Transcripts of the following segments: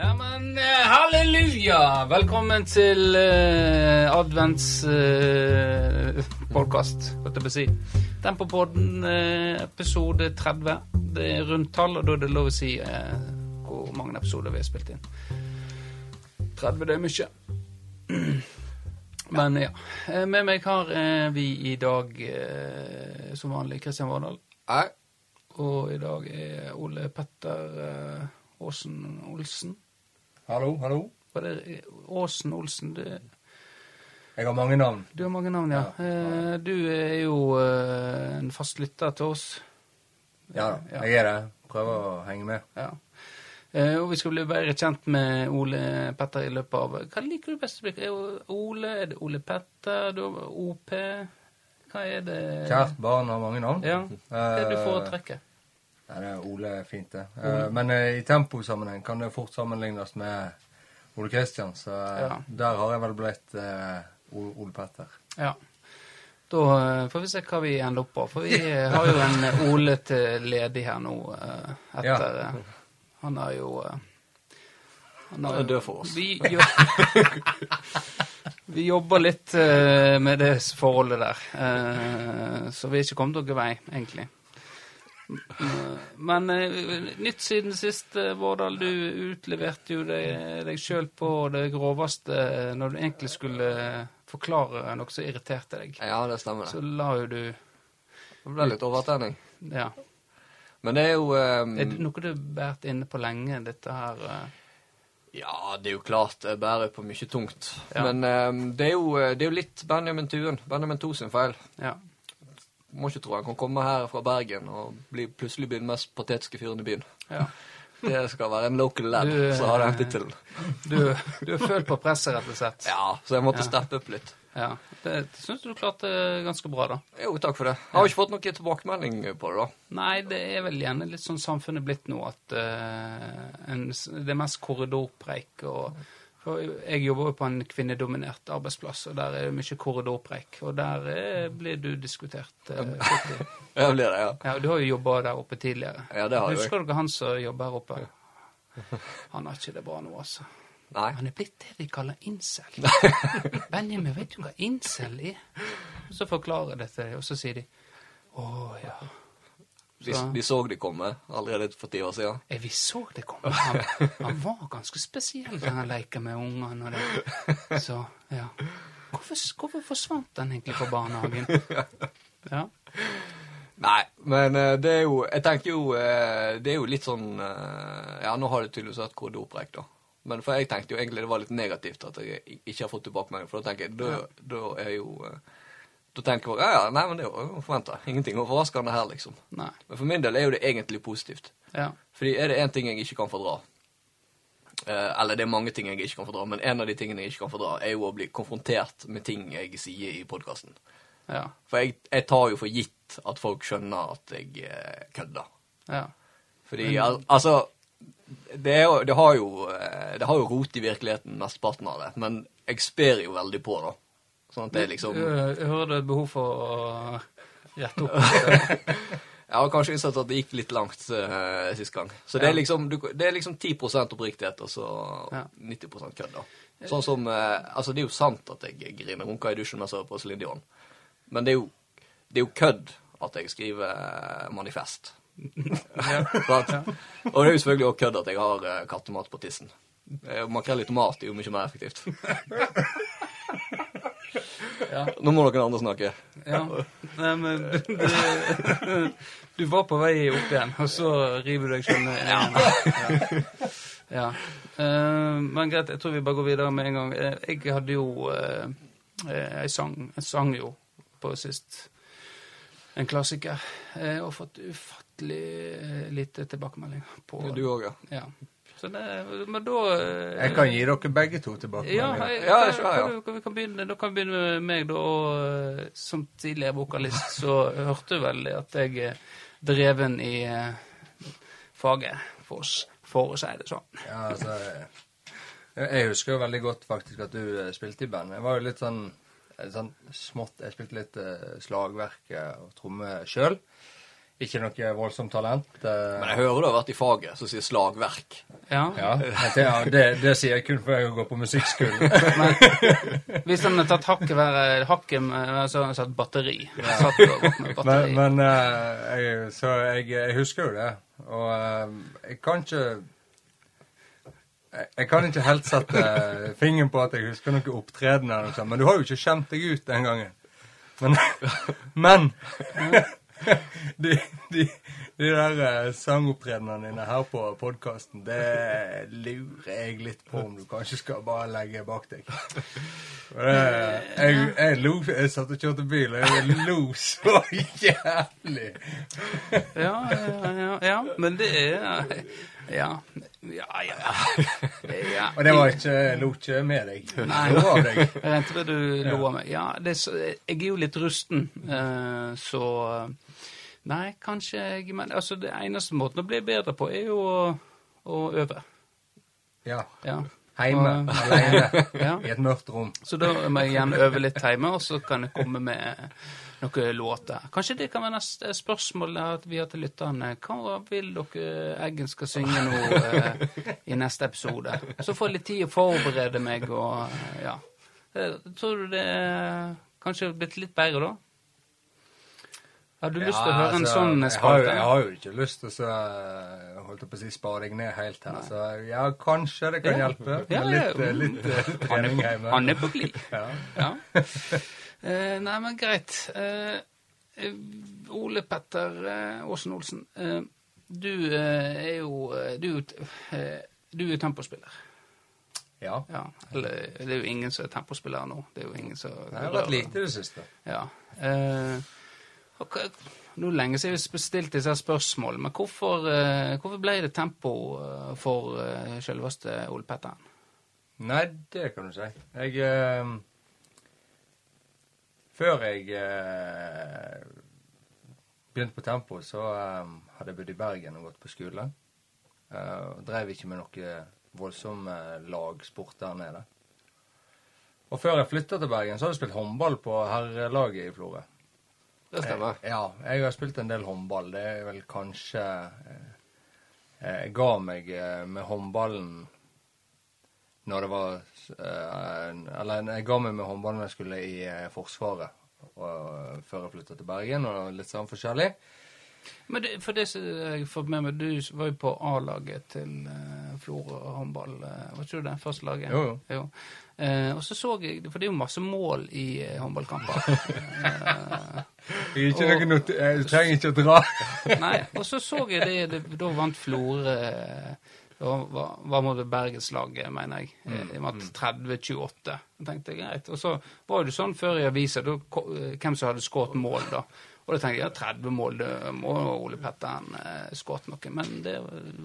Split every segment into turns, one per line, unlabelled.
Ja, men eh, halleluja! Velkommen til uh, adventspodkast, uh, podkast, holdt jeg på å si. Tempopodden, uh, episode 30. Det er rundt tall, og da er det lov å si uh, hvor mange episoder vi har spilt inn. 30 det er mye. Men ja. Eh, Med meg har eh, vi i dag, eh, som vanlig, Kristian Vardal.
Nei.
Og i dag er Ole Petter eh, Aasen Olsen.
Hallo, hallo.
Var det Åsen Olsen? Du,
Jeg har mange navn.
du har mange navn, ja. ja. Du er jo eh, en fast lytter til oss.
Ja da, jeg er det. Prøver å henge med.
Ja. Eh, Og vi skal bli bedre kjent med Ole Petter i løpet av Hva liker du best? Er det Ole? Er det Ole Petter? Du har OP? Hva er det
Kjært barn har mange navn.
Ja. Hva er det du
Eh,
foretrekker?
Nei, det er Ole er fint, det. Eh, Men eh, i temposammenheng kan det fort sammenlignes med Ole Kristian, så eh,
Ja.
der har jeg vel blitt Ole, Petter.
Ja. Da får vi se hva vi ender opp på. For vi har jo en Ole til ledig her nå etter eh, Han er jo Han
er død for oss.
Vi, jo, vi jobber litt med det forholdet der. eh, så vi er ikke kommet noen vei, egentlig. Men eh, nytt siden sist, eh, Vårdal. Du utleverte jo deg, deg sjøl på det groveste eh, når du egentlig skulle forklare noe som irriterte deg.
Ja, det stemmer.
Så la jo du
Det ble litt overtenning.
Ja.
Men det er jo um...
Er det noe du har båret inne på lenge, dette her?
Ja, det er jo klart jeg bærer på mye tungt.
Ja.
Men um, det, er jo, det er jo litt Benjamin Tuen. Benjamin To sin feil.
Ja.
Må ikke tro han kan komme her fra Bergen og bli, plutselig bli den mest patetiske fyren i byen.
ja.
Det skal være en local lad som har den tittelen.
Du, du er følt på presset, rett og slett?
Ja, så jeg måtte
Ja.
steppe opp litt.
Ja. Det syns du klarte ganske bra, da.
Jo, takk for det. Jeg har ikke fått noen tilbakemelding på det, da.
Nei, det er vel gjerne litt sånn samfunnet blitt nå at uh, en, det er mest korridorpreik. og for Jeg jobber jo på en kvinnedominert arbeidsplass, og der er det mye korridorpreik. Og der eh, blir du diskutert. eh.
Ja, blir det, ja.
ja, Du har jo jobba der oppe tidligere.
Ja, det har jeg.
Husker dere han som jobber her oppe? Han har ikke det bra nå, altså.
Nei.
Han er blitt det de kaller incel. Benjamin, vet du hva incel er? Og så forklarer jeg det til dem, og så sier de å ja. Så-
de så det komme allerede for ti år siden.
Ja, Vi så det komme. Han, han var ganske spesiell den han leika med ungene og det. Så, ja. Hvorfor, hvorfor forsvant han egentlig fra barnehagen? Ja.
Nei, men eh, det er jo Jeg tenker jo eh, Det er jo litt sånn eh, Ja, nå har det tydeligvis vært korridorpreik, da. Men for jeg tenkte jo egentlig det var litt negativt at jeg ikke har fått tilbakemelding. For da tenker jeg Da, da er jo Da tenker jeg ja, ja, nei, men det er jo forventa. Ingenting overraskende her, liksom.
Nei.
Men for min del er jo det egentlig positivt.
Ja.
Fordi er det én ting jeg ikke kan fordra eh, Eller det er mange ting jeg ikke kan fordra, men en av de tingene jeg ikke kan fordra, er jo å bli konfrontert med ting jeg sier i podkasten.
Ja.
For jeg, jeg tar jo for gitt at folk skjønner at jeg eh, kødder.
Ja.
Fordi al altså det, er det, har jo, eh, det har jo rot i virkeligheten, mesteparten av det. Men jeg sper jo veldig på, da. Sånn at det liksom
Jeg jeg hører et behov for å rette opp.
Jeg har kanskje innsett at det gikk litt langt uh, sist gang. Så det er liksom, du, det er liksom 10% oppriktighet og så
Ja.
90% kødd, da. Sånn som uh, Altså, det er jo sant at jeg griner runka i dusjen mens jeg hører på Céline Dion. Men det er jo, det er jo kødd at jeg skriver eh, manifest. Sant? Og det er jo selvfølgelig også kødd at jeg har uh, kattemat på tissen. Eh, Makrell i tomat er jo mye mer effektivt.
Ja.
Nå må noen andre snakke.
Ja. Nei, men du, du, var på vei opp igjen, og så river du deg sjøl ned. Ja. ja. Uh, men greit, jeg tror vi bare går videre med en gang. Eh, jeg hadde jo uh, Jeg sang, jeg sang jo på sist en klassiker, Jeg og fått ufattelig eh, lite tilbakemelding på
Du òg, ja.
Ja. Så det, men da eh,
Jeg kan gi dere begge to tilbake.
ja, jeg,
Ja, jeg ja.
kan- vi kan begynne, da kan vi begynne med meg, da. Og, eh, som tidligere vokalist så hørte du vel at jeg er dreven i eh, faget, for, oss, for å si det sånn.
Ja, altså, jeg, husker jo veldig godt faktisk at du eh, spilte i band. Jeg var jo litt sånn, eh, sånn smått Jeg spilte litt eh, slagverk eh, og tromme sjøl Ikke noe voldsomt talent. eh,
Men jeg hører du har vært i faget som sier slagverk.
Ja.
ja, det, det, det sier jeg kun for jeg går på musikkskolen.
Men hvis han hadde tatt hakket være hakket med så hadde han satt batteri. Satt gått med batteri.
Men, men eh, jeg, Så jeg, jeg husker jo det. Og eh, jeg kan ikke jeg, kan ikke helt sette fingeren på at jeg husker noe opptreden, eller noe sånt, men du har jo ikke skjemt deg ut den gangen. Men, men de, de, de der eh, sangopptredenene dine her på podkasten, det lurer jeg litt på om du kanskje skal bare legge bak deg. Det, jeg, jeg lo Jeg satt og kjørte bil, og jeg lo så jævlig.
Ja, ja, ja, ja, men det er Ja, ja, ja. Ja.
Og det var ikke lo ikke med deg.
Nei.
Lo av deg.
Jeg regnet med du lo av meg. Ja, det jeg er jo litt rusten, eh, så Nei, kanskje jeg Men altså, det eneste måten å bli bedre på, er jo å, å øve.
Ja.
Ja.
Hjemme, alene,
Ja.
i et mørkt rom.
Så da må jeg gjerne øve litt hjemme, og så kan jeg komme med noen låter. Kanskje det kan være neste spørsmål vi har til lytterne. Hva vil dere Eggen skal synge nå eh, i neste episode? Så får jeg litt tid å forberede meg og eh, ja. Eh, Tror du det er kanskje blitt litt bedre da? Har du lyst til å høre en
altså,
sånn
jeg
spalte?
jeg har jo ikke lyst til å holdt på å si, spare deg ned helt her. Så ja, kanskje det kan
Ja.
hjelpe.
Ja,
litt, litt trening hjemme.
han er på glid.
Ja.
Eh, nei, men greit. Eh, eh, Ole Petter eh, Aasen Olsen, eh, du eh, er jo eh, Du, er jo eh, du er jo tempospiller.
ja.
Ja. Eller det er jo ingen som er tempospiller nå. Det er jo ingen som
Det har vært lite i det siste.
Ja. Eh, og nå er det lenge siden vi stilte disse spørsmålene, men hvorfor, eh, hvorfor ble det tempo eh, for eh, selveste Ole Petteren?
Nei, det kan du si. Jeg eh, Før jeg eh, begynte på Tempo, så eh, hadde jeg bodd i Bergen og gått på skole. Eh, drev ikke med noe voldsom eh, lagsport der nede. Og før jeg flytta til Bergen, så hadde jeg spilt håndball på herrelaget i Florø.
Det stemmer.
Jeg, Ja, jeg har spilt en del håndball. Det er vel kanskje eh, Jeg ga meg eh, med håndballen når det var eh, Eller jeg ga meg med håndballen når jeg skulle i eh, Forsvaret. Og, før jeg flytta til Bergen, og litt sånn forskjellig.
Men det, for det som jeg har fått med meg, du var jo på A-laget til uh, Florø håndball. uh, var ikke du det første laget?
Jo, jo.
Eh, og så så jeg, for det er jo masse mål i uh, håndballkamper.
Ikke
Og-
noe jeg trenger ikke å dra.
nei, og så så jeg det, det da vant Florø eh, hva, hva må det Bergenslaget, mener jeg. i og med at 30-28. Jeg greit. Og så var det sånn før i avisa eh, hvem som hadde skåret mål, da. Og da tenkte jeg ja, 30 mål, må Ole Petteren eh, skåret noe. Men det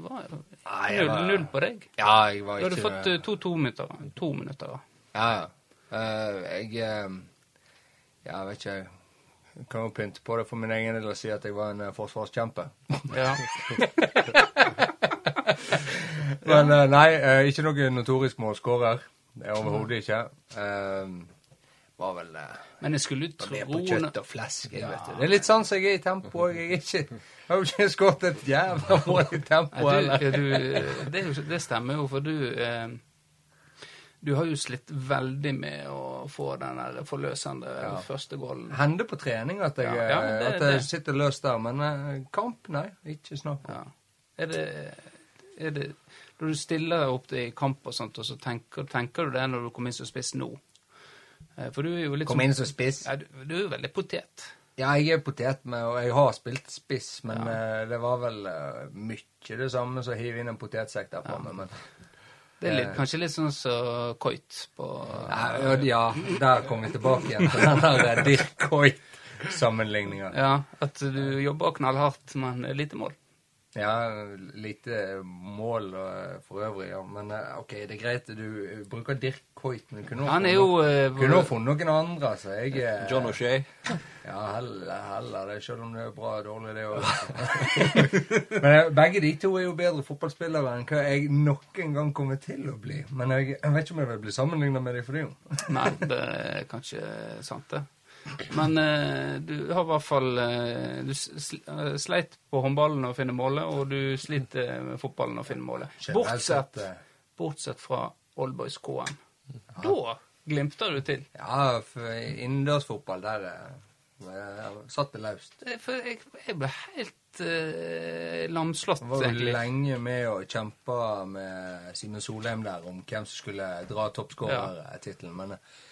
var jo null, null på deg.
Ja, jeg var
Du hadde fått eh, to to minutter. To minutter. da.
Ja, ja. Eh, jeg uh, Ja, vet ikke. Jeg kan jo pynte på det for min egen del og si at jeg var en eh, forsvarskjempe.
Ja.
Men eh, nei, eh, ikke noe notorisk målskårer. Det er overhodet ikke. Var vel eh,
Men jeg skulle jo
mer
tro
på kjøtt og flesk. Ja. vet det. det er litt sånn som jeg er i tempo. Jeg ikke, jeg har jo ikke skåret et jævla mål i tempo
Nei,
heller.
du, du, det, det stemmer jo, for du eh, Du har jo slitt veldig med å få den der forløsende
Ja.
første gålen.
Hender på trening at jeg,
Ja, ja, det-
at jeg sitter løst der, men kamp, nei. Ikke snakk om.
Er det, det Når du stiller opp i kamp og sånt, og så tenker, tenker du det når du kommer inn som spiss nå? Eh, For du er jo litt
Kom
sånn-
inn som spiss.
Ja, du, du er jo veldig potet.
Ja, jeg er potet med, og jeg har spilt spiss, men ja. det var vel uh, mye det samme som å hive inn en potetsekk der framme. Men
Det er litt,
Eh.
kanskje litt sånn som Coit på
ja, ja, ja, der kom vi tilbake igjen til den der Dirk Koit-sammenligninga.
Ja, at du jobber knallhardt, men lite mål.
Ja, lite mål for øvrig, ja. Men eh, OK, det er greit. Du bruker Dirk Coit, men kunne
Han er jo eh,
kunne også funnet noen andre, altså. Jeg eh,
John O'Shea.
Ja, heller, heller det, selv om det er bra og dårlig, det òg. Men begge de to er jo bedre fotballspillere enn hva jeg nok en gang kommer til å bli. Men jeg, jeg vet ikke om jeg vil bli sammenligna med dem for det. jo.
Nei, det er kanskje sant, det. Men eh, du har i hvert fall eh, Du eh, sleit på håndballen å finne målet, og du sliter med fotballen å finne målet. Bortsett,
eh,
bortsett fra Oldboys KM. Da glimter du til.
Ja, for innendørsfotball, der eh, satt det løst.
For jeg, jeg ble helt eh, lamslått,
egentlig. var jo lenge med å kjempe med Simen Solheim der om hvem som skulle dra toppskårertittelen, men jeg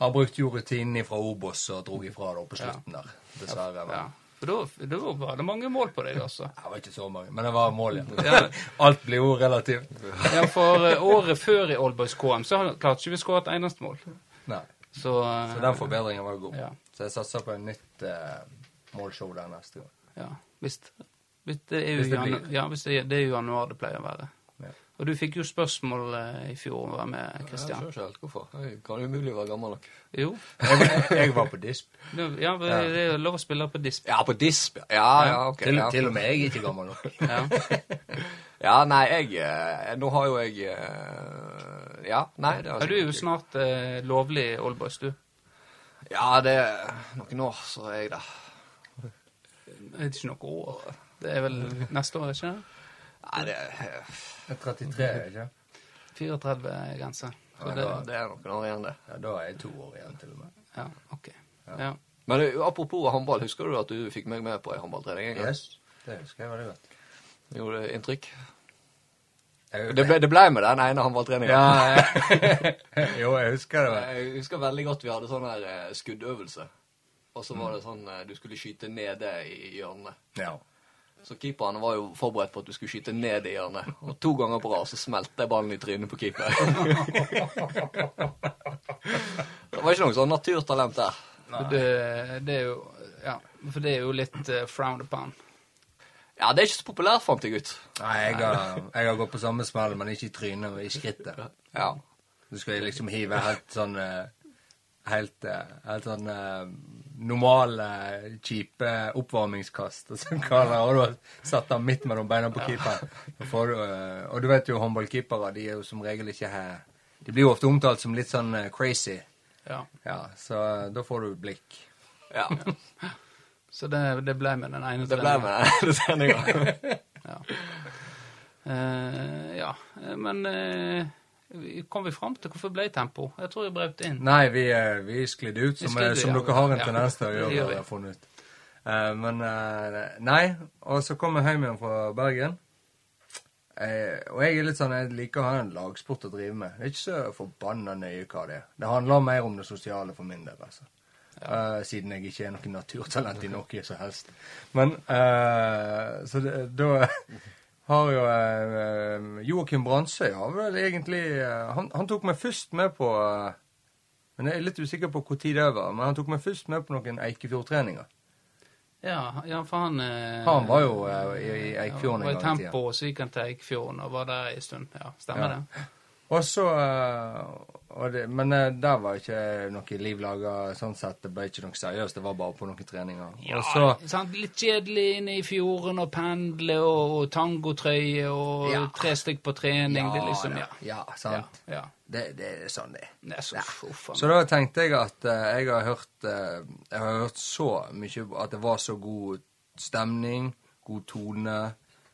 har brukt jo rutinen fra Obos og drog ifra det på slutten der, dessverre. Men
Ja. For da, da var det mange mål på deg, altså.
Det var ikke så mange, men det var mål, ja. Alt blir jo relativt.
Ja, for eh, året før i Oldboys KM så har- klarte ikke vi å skåre et eneste mål.
Nei.
Så, eh,
Så den forbedringen var god.
Ja.
Så jeg satser på et nytt uh, målshow der neste gang.
Ja, visst. hvis det er jo
Hvis det
janu- ja, hvis det, det er jo januar det pleier å være. Og du fikk jo spørsmål eh, i fjor om å være med,
Jeg
Kristian.
skjønner ikke hvorfor. Jeg kan umulig være gammel nok.
Jo.
Jeg, jeg var på disp.
Ja, det er lov å spille på disp.
Ja, på disp. ja. Ja, ja, ok.
Til,
ja.
til og med jeg er ikke gammel nok.
Ja.
Ja, nei, jeg eh, Nå har jo jeg eh, Ja, nei, det har
Ja, du er jo snart eh, lovlig Oldboys, du.
Ja, det er noen år, så er jeg det.
Det er ikke noe år. Det er vel neste år, ikke det?
Nei, det er,
33, er 33, ikke
34 grense. grensa.
det,
det,
det er noen år igjen, det.
Ja, da er jeg to år igjen, til og med.
ja, ok. Ja.
Men eh, apropos håndball, husker du at du fikk meg med på ei håndballtrening en gang?
Yes, det husker jeg veldig godt.
Gjorde det inntrykk? Det ble, det ble med den ene håndballtreninga.
ja, ja. jo, jeg husker det. vel.
Jeg husker veldig godt vi hadde sånn her eh, skuddøvelse. Og så var det sånn eh, du skulle skyte nede i hjørnet.
Ja.
Så keeperen var jo forberedt på at du skulle skyte ned i hjørnet. Og to ganger på rad så smelte ballen i trynet på keeper. det var ikke noe sånn naturtalent der.
Det, det er jo Ja, for det er jo litt uh, frowned upon.
Ja, det er ikke så populært, fant jeg ut.
Nei, jeg har, jeg har gått på samme smell, men ikke i trynet, men i skrittet.
Ja.
Du skal liksom hive helt sånn eh, Helt, eh, helt sånn normale, kjipe oppvarmingskast. Og så kaller og du har satt den midt mellom beina på keeperen. Og, får eh, og du vet jo håndballkeepere, de er jo som regel ikke her. De blir jo ofte omtalt som litt sånn eh, crazy.
Ja.
Ja, så eh, da får du blikk.
ja.
Så det, det ble med den ene
Det ble med den treninga.
Ja. Uh, ja. Eh, Men eh, vi- kom vi fram til hvorfor ble tempo? Jeg tror jeg brøt inn.
Nei, vi, eh, vi sklidde ut, som,
sklidde,
eh, som dere har en tendens til å gjøre.
Det
har
vi.
funnet ut. Uh, men uh, nei. Og så kom jeg hjem igjen fra Bergen. Uh, og jeg er litt sånn, jeg liker å ha en lagsport å drive med. Det er ikke så forbanna nøye hva det er. Det handler mer om det sosiale for min del, altså. Eh, siden jeg ikke er noe naturtalent i noe som helst. Men Så da har jo eh, Joakim Bransøy har vel egentlig eh, han, han tok meg først med på eh, Men jeg er litt usikker på når det var. Men han tok meg først med på noen Eikefjord-treninger.
Ja, ja, for han eh,
Han var jo eh, i, i Eikfjorden
var
en
i
gang i tida.
tempo, og så gikk han til Eikfjorden og var der ei stund. Ja, stemmer
Ja.
det?
Og så eh, det, Men eh, der var ikke noe liv laga sånn sett. Det ble ikke noe seriøst. Det var bare på noen treninger. og så
sant? Litt kjedelig inne i fjorden og pendle og, og tangotrøye og
Ja.
tre stykk på trening. det er liksom, ja.
ja, sant.
Ja, ja.
Det, det er sånn det er.
Så
Ja. Så da tenkte jeg at uh, jeg har hørt uh, Jeg har hørt så mye At det var så god stemning, god tone,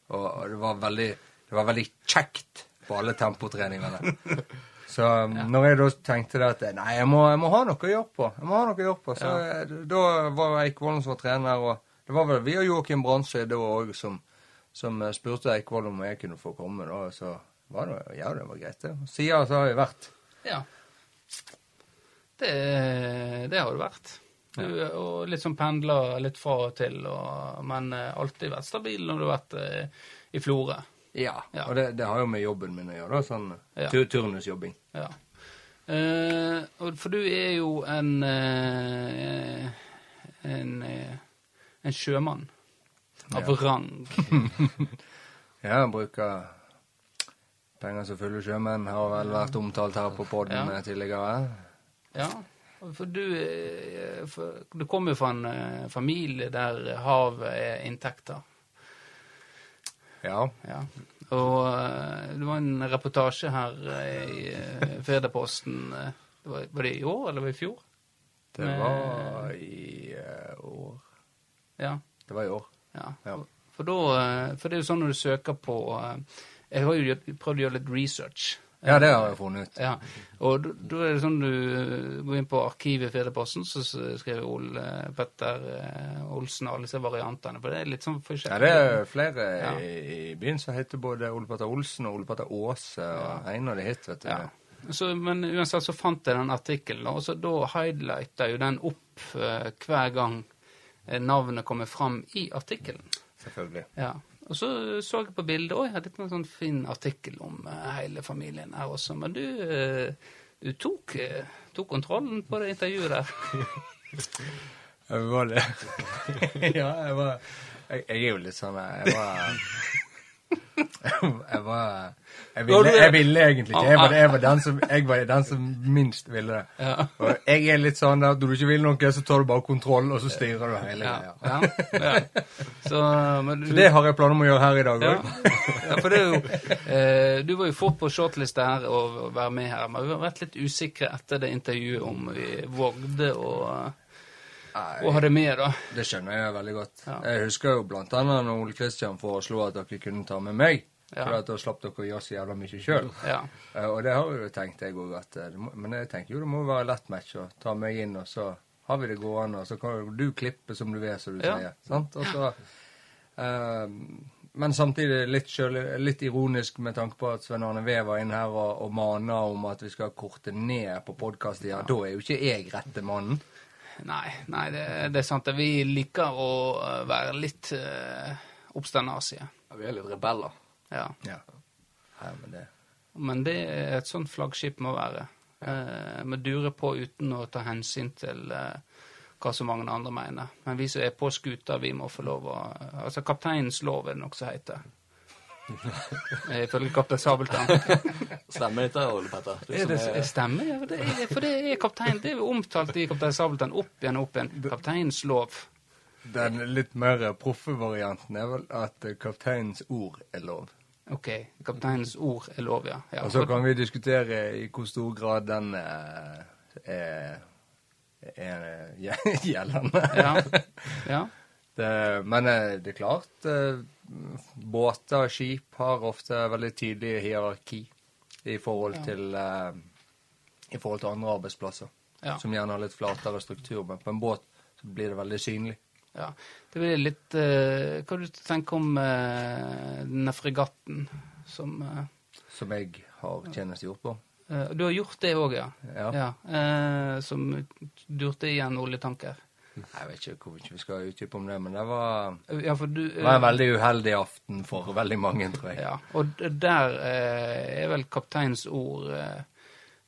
og, og det var veldig Det var veldig kjekt på alle tempotreningene. Så ja. når jeg da tenkte det at nei, jeg må, jeg må ha noe å gjøre på, Jeg må ha noe å gjøre på, så eh, da var Eikvollen som var trener, og det var vel vi og Joakim Brandsøy da òg som, som eh, spurte Eikvoll om jeg kunne få komme, da, så var det, ja, det var greit, det. Siden så har jeg vært
Ja. Det, det har du vært. Du, og litt sånn pendler litt fra og til, og, men eh, alltid vært stabil når du har vært i Florø.
Ja,
Ja.
og det, det har jo med jobben min å gjøre, da, sånn
Ja.
tur turnusjobbing.
Ja. Eh, for du er jo en eh, en, eh, en sjømann av
Ja.
rang.
Ja, jeg bruker penger som fulle sjømenn, har vel vært omtalt her på podden
Ja.
tidligere.
Ja. For du, eh, for, du kommer jo fra en eh, familie der havet er inntekter.
Ja.
Ja. Og eh, det var en reportasje her eh, i uh, Firdaposten eh, var, var det i år, eller var det i fjor?
Det
Med-
var i eh, år.
Ja.
Det var i år.
ja.
Ja.
For, da, eh, for det er jo sånn når du søker på eh, Jeg har jo prøvd å gjøre litt research.
Ja, det har jeg funnet ut.
Ja, og da- er det sånn du eh, går inn på arkivet Fedreposten, så skriver Ole Petter eh, Olsen og alle disse variantene, for det er litt sånn
Ja, det er flere
Ja.
i, i byen som heter både Ole Petter Olsen og Ole Petter Aase, og en av de hit, vet du.
Ja. Så, men uansett så fant jeg den artikkelen, og så da highlighta jo den opp eh, hver gang eh, navnet kommer fram i artikkelen.
Selvfølgelig.
Ja. Og så så jeg på bildet òg. Jeg hadde en sånn fin artikkel om eh, hele familien her også. Men du, eh, du tok, eh, tok kontrollen på det intervjuet der.
Jeg var det. ja, jeg var jeg, jeg er jo litt sånn Jeg var Jeg var Jeg ville, jeg ville egentlig ikke. Jeg var, jeg var, den, som, jeg var den som minst ville det.
Ja.
Og jeg er litt sånn at når du ikke vil noe, så tar du bare kontroll, og så styrer du hele greia.
ja, ja. Så, men du,
Så det har jeg planer om å gjøre her i dag òg.
ja, for jo eh, Du var jo fort på shortlist her og være med her, men vi har vært litt usikre etter det intervjuet om vi vågde å, å ha det med, da.
Det skjønner jeg veldig godt.
Ja.
Jeg husker jo blant annet når Ole Kristian foreslo at dere kunne ta med meg.
Ja.
For da slapp dere å gjøre så jævla mye sjøl.
Ja.
Og det har jo tenkt jeg òg eh, Men jeg tenker jo det må være lett match å ta meg inn, og så har vi det gående, og så kan du klippe som du vil, som du
Ja.
sier. Sant? Og så uh, Men samtidig litt, selv, litt ironisk med tanke på at Svein Arne Ve var inne her og, og mana om at vi skal korte ned på podkast Ja. Da er jo ikke jeg rette mannen.
Nei, nei det, det er sant. Vi liker å eh, være litt uh, oppstandasige.
Ja, vi er litt rebeller.
Ja.
Ja. Nei, men det
Men det er et sånt flaggskip må være. Eh, Vi durer på uten å ta hensyn til uh, hva så mange andre mener. Men vi som er på skuta, vi må få lov å Altså kapteinens lov er det noe som heter. Eh, Ifølge kaptein Sabeltann.
Stemmer dette, Ole Petter? Det
Er det
er-
stemmer? Ja, det er, for det er kaptein Det er omtalt i Kaptein Sabeltann opp igjen og opp igjen. Kapteinens lov.
Den litt mer proffe varianten er vel at kapteinens ord er lov.
OK. Kapteinens ord er lov, ja. ja.
Og så kan vi diskutere i hvor stor grad den eh, er, er eh, gjeldende.
Ja. ja.
Det, men eh, det er klart, båter og skip har ofte veldig tydelig hierarki i forhold
Ja.
til eh, i forhold til andre arbeidsplasser,
Ja.
som gjerne har litt flatere struktur. Men på en båt så blir det veldig synlig.
Ja, det blir litt uh, Hva du tenker om uh, denne fregatten som uh,
Som jeg har tjenestegjort på.
Du har gjort det òg, ja?
Ja.
eh, som durte i en oljetanker.
Jeg vet ikke hvor mye vi skal utdype om det, men det var,
Ja, du
det var en veldig uheldig aften for veldig mange, tror jeg.
Ja, og der eh, er vel kapteinens ord eh,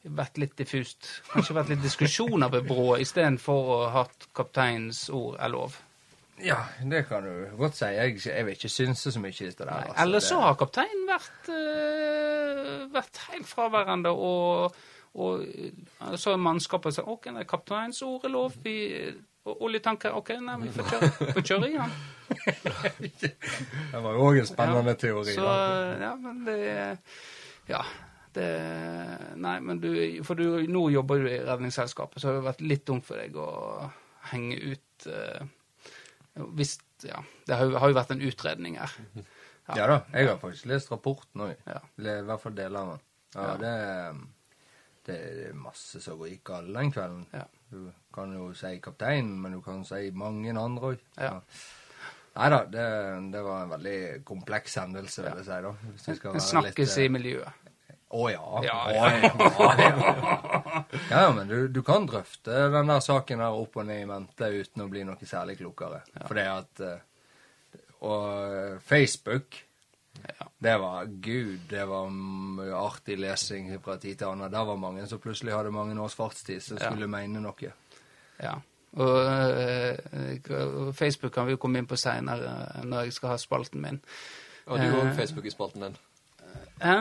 vært litt diffust. Kanskje vært litt diskusjoner ved brået istedenfor å ha hatt kapteinens ord er lov.
Ja, det kan du godt si. Jeg, jeg vil ikke synse så mye i det der.
Nei,
altså.
Eller så har kapteinen vært, eh, vært helt fraværende, og, og eh, så har mannskapet sagt OK, kapteinens ord er lov. Vi, og oljetanker OK, nei, vi får kjøre, får kjøre i den.
Det var jo òg en spennende teori.
Så ja, men det Ja. Det Nei, men du For du, nå jobber du i Redningsselskapet, så har det vært litt dumt for deg å henge ut eh, Hvis Ja. Det har har jo vært en utredning her.
Ja da, jeg har faktisk lest rapporten òg.
Ja.
I hvert fall deler av den. Ja,
Ja.
Det, det er masse som går galt den kvelden.
Ja.
Du kan jo si kapteinen, men du kan si mange andre òg.
Ja.
Nei da, det, det var en veldig kompleks hendelse, vil jeg si. da. Hvis det
snakkes
litt,
i
eh,
miljøet.
Å ja.
Ja,
ja, ja. ja, men du, du kan drøfte den der saken her opp og ned i mente uten å bli noe særlig klokere. For det at eh, Og Facebook
Ja.
Det var Gud, det var artig lesing fra tid til annen. Der var mange som plutselig hadde mange års fartstid, som
Ja.
skulle mene noe.
ja. Og eh, Facebook kan vi jo komme inn på seinere, når jeg skal ha spalten min.
Og du har
Eh,
òg Facebook i spalten din.
Hæ?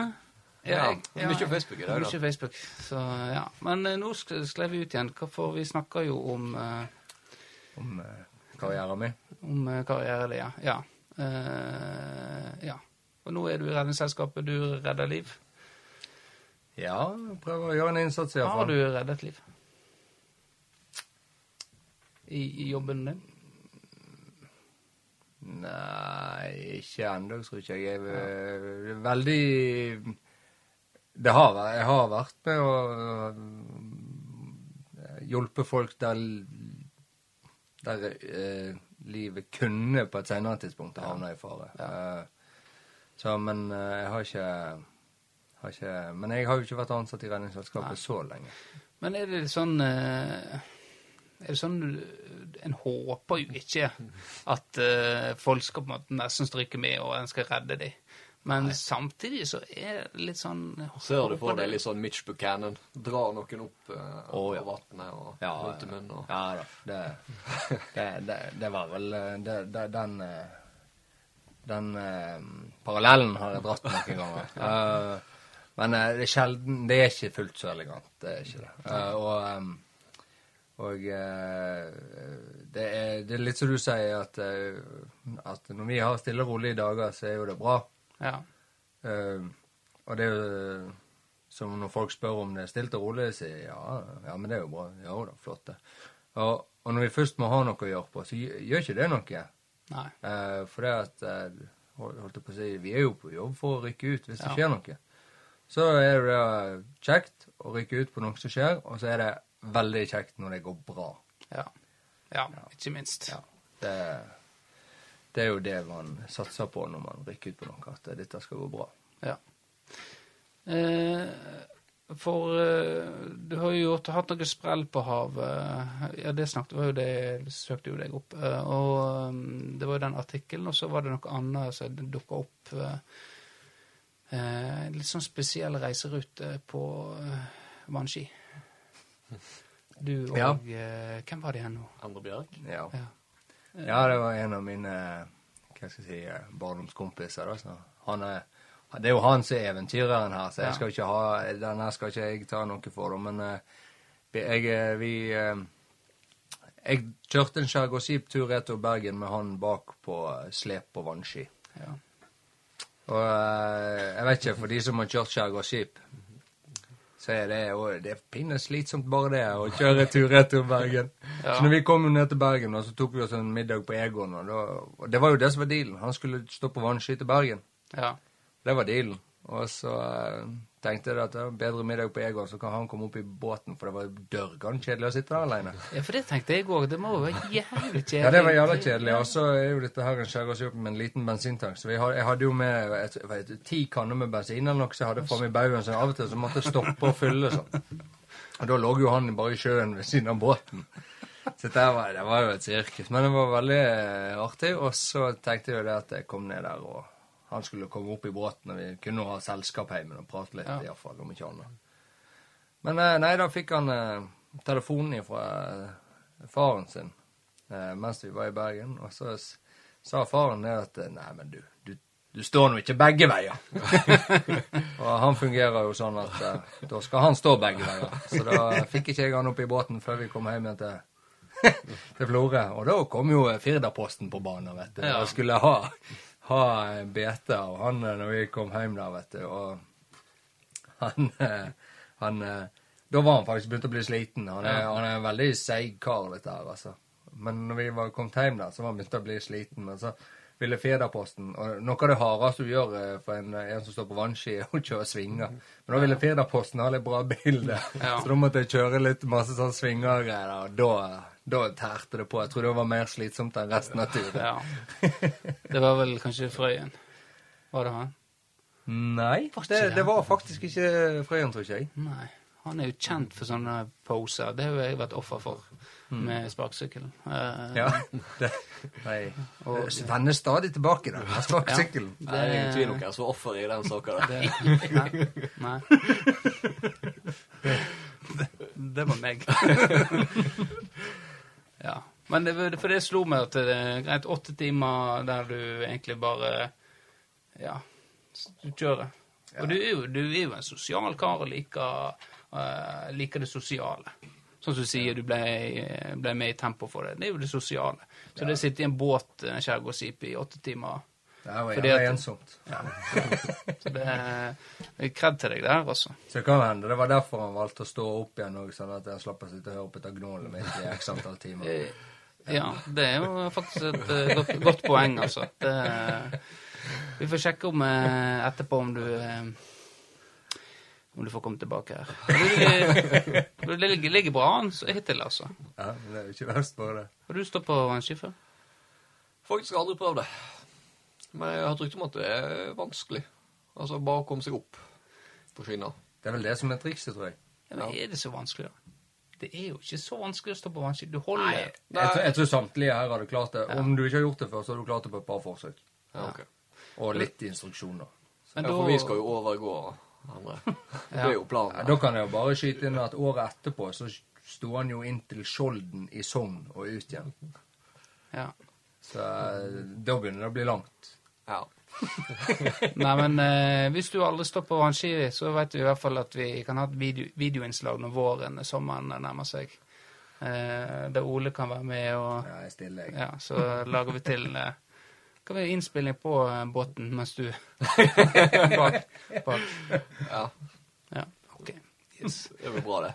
Ja, mye Facebook i dag, da.
Mye Facebook. Så, ja. Men eh, nå skrev vi ut igjen, for vi snakker jo om, eh,
Om eh, karrieren min.
om karrieren, karriere, ja. Ja. Eh, ja. Og nå er du i Redningsselskapet, du redder liv.
Ja, prøver å gjøre en innsats i hvert
Har du reddet liv? i, i jobben din?
Nei, ikke ennå, tror ikke jeg. Jeg er eh, veldig Det har vært Jeg har vært med og hjelpe hjulpet folk der der eh, livet kunne på et senere tidspunkt havne i fare. Eh, så, men eh, jeg har ikke, har ikke Men jeg har jo ikke vært ansatt i Redningsselskapet så lenge.
Men er det sånn eh, Er det sånn En håper jo ikke at eh, folk skal på en måte nesten stryke med, og en skal redde dem. Men samtidig så er det litt sånn
Ser du for deg litt sånn Mitch Buchanan? Drar noen opp uh,
oh, ja.
av vannet og
Ja,
rundt i munnen? Og...
Ja da. Det, det, det, det var vel det, det, Den Den eh, parallellen har jeg dratt noen ganger. Eh, men eh, det er sjelden Det er ikke fullt så elegant. Det er ikke det. Og og det, er, det er litt som du sier, at, at når vi har stille og rolige dager, så er jo det bra.
Ja.
Uh, og det er jo som når folk spør om det er stilt og rolig, sier ja, ja, men det er jo bra. Ja da, flott det. Og, og når vi først må ha noe å gjøre på, så gjør ikke det noe. Eh, for det at eh, holdt jeg på å si, Vi er jo på jobb for å rykke ut hvis det
Ja.
skjer noe. Så er det kjekt å rykke ut på noe som skjer, og så er det veldig kjekt når det går bra.
Ja. ja. Ikke minst.
Ja. Det, det er jo det man satser på når man rykker ut på noe, at dette skal gå bra.
Ja. Eh, for uh, du har jo gjort, hatt noe sprell på havet. Ja, det snakket var jo det søkte jo deg opp. Uh, og um, det var jo den artikkelen, og så var det noe annet som dukka opp. En litt sånn spesiell reiserute på vannski. Du og
Ja.
Hvem var det igjen nå?
Andre Bjørg.
Ja.
Ja.
Ja, det var en av mine hva skal jeg si, barndomskompiser. Da, så han er, det er jo han som er eventyreren her, så jeg skal ikke ha, denne skal ikke jeg ta noe for. Det, men eh, jeg, eh, vi eh, Jeg kjørte en skjærgårdsskiptur retur Bergen med han bak på slep og vannski.
Ja.
Og jeg vet ikke, for de som har kjørt skjærgårdsskip, så er det jo Det er pinne slitsomt bare det å kjøre tur-retur Bergen.
Ja.
Så når vi kom ned til Bergen, og så tok vi oss en middag på Egon, og, da, og det var jo det som var dealen. Han skulle stå på vannski til Bergen.
ja.
Det var dealen. Og så eh, tenkte jeg at det var bedre middag på Egon, så kan han komme opp i båten, for det var dørgende kjedelig å sitte der alene.
ja, for det tenkte jeg òg. Det må jo være jævlig kjedelig.
Ja, det var jævla kjedelig. Og så er jo dette her en skjærgårdsjobb med en liten bensintank. Så vi had, jeg hadde jo med et, vet, ti kanner med bensin eller noe så jeg hadde framme i baugen, så av og til så måtte jeg stoppe og fylle sånn. Og da lå jo han bare i sjøen ved siden av båten. Så det var, det var jo et sirkus. Men det var veldig eh, artig. Og så tenkte jeg jo det at jeg kom ned der, og han skulle komme opp i båten, og vi kunne ha selskap hjemme og prate litt,
Ja.
i hvert fall, om ikke annet. Men eh, nei, da fikk han eh, telefonen fra eh, faren sin eh, mens vi var i Bergen, og så sa faren det at eh, Nei, men du, du, du står nå ikke begge veier. og han fungerer jo sånn at eh, da skal han stå begge veier. Så da fikk ikke jeg han opp i båten før vi kom hjem igjen til til Florø. Og da kom jo Firdaposten på banen, vet du.
Ja.
Og skulle ha, ha bete av han eh, når vi kom hjem der, vet du. Og han, eh, han eh, Da var han faktisk begynt å bli sliten. Han er,
Ja.
han er en veldig seig kar, dette her, altså. Men når vi var kommet hjem der, så var han begynt å bli sliten. Men så ville Firdaposten Og noe av det hardeste du gjør for en, en som står på vannski, er å kjøre svinger. Men da ville Firdaposten ha litt bra bilde,
Ja.
så da måtte jeg kjøre litt masse sånn svinger-greier. Og da, da tærte det på. Jeg tror det var mer slitsomt enn resten av turen.
Ja. Det var vel kanskje Frøyen. Var det han?
Nei, det,
det?
det var faktisk ikke Frøyen, tror ikke jeg.
Nei. Han er jo kjent for sånne poser. Det har jo jeg vært offer for med sparkesykkelen. Eh,
Ja, det, nei.
Og-
Vender stadig tilbake da, med sparkesykkelen.
Det er ingen tvil om hvem som er offer i den saka der.
Det, nei. nei. Det, det var meg. Ja. Men det, for det slo meg at det er greit åtte timer der du egentlig bare Ja, du kjører. Og du er, jo, du er jo en sosial kar og liker, uh, liker det sosiale. Sånn som du sier, du ble, ble med i tempo for det. Det er jo det sosiale. Så det å sitte i en båt, en skjærgårdsjeep, i åtte timer
Det var
Fordi
jævla
at- Så det er kred til deg der, altså.
Så det kan hende det var derfor han valgte å stå opp igjen, òg, sånn at jeg slapp å sitte og høre på dette gnålet mitt i x antall timer.
Eh, Ja, det er jo faktisk et eh, godt, godt poeng, altså. Det, vi får sjekke om eh, etterpå om du eh, om du får komme tilbake her. Det, det ligger, ligger bra an hittil, altså.
Ja, men det er jo ikke verst bare det.
Har du stått på vannski før?
Faktisk aldri prøvd det. Men jeg har hørt rykte om at det er vanskelig. Altså bare å komme seg opp på skinner.
Det er vel det som er trikset, tror jeg.
Ja, men er det så vanskelig, da? Det er jo ikke så vanskelig å stå på vannski. Du holder
Nei.
Jeg, tror- jeg tror samtlige her hadde klart det. Om du ikke har gjort det før, så har du klart det på et par forsøk.
Ja, ok.
Og litt instruksjoner.
Men
Ja,
da-
for vi skal jo overgå andre. Det er jo
Ja,
planen.
da kan jeg jo bare skyte inn at året etterpå så sto han jo inn til Skjolden i Sogn og ut igjen.
Ja.
Så eh, da begynner det å bli langt.
Ja.
Nei, men eh, hvis du aldri står på vannski, så vet du i hvert fall at vi kan ha et video, videoinnslag når våren sommeren nærmer seg. Eh, der Ole kan være med, og
Ja, jeg stiller, jeg.
ja, så lager vi til eh, Kan vi ha innspilling på eh, båten mens du bak, bak.
ja.
Ja, ok. Yes.
Det blir bra, det.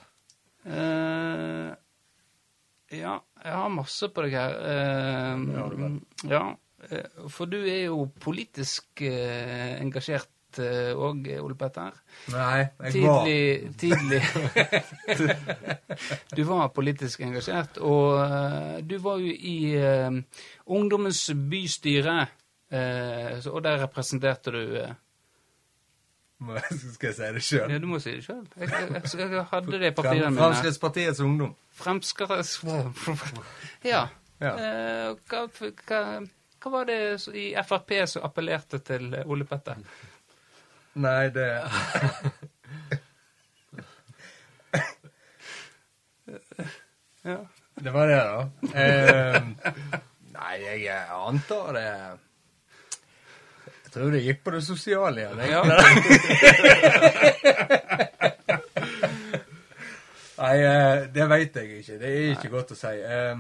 Eh, ja, jeg har masse på deg her. Eh,
Det har du vel.
ja, eh, for du er jo politisk eh, engasjert òg, Ole Petter.
Nei, jeg var
Tidlig, tidlig Du var politisk engasjert, og eh, du var jo i eh, Ungdommens bystyre, eh, og der representerte du eh,
Skal jeg si det sjøl?
Ja, du må si det sjøl. Jeg, jeg, jeg, jeg hadde det i papirene mine.
Fremskrittspartiets Ungdom.
Fremskrittspartiet Ja.
Ja.
Eh, hva, hva, hva var det i Frp som appellerte til eh, Ole Petter?
Nei, det
Ja.
Det var det, da. Eh, nei, jeg antar det Jeg tror det gikk på det sosiale igjen.
Ja.
Nei, eh, det veit jeg ikke. Det er ikke godt å si. Eh,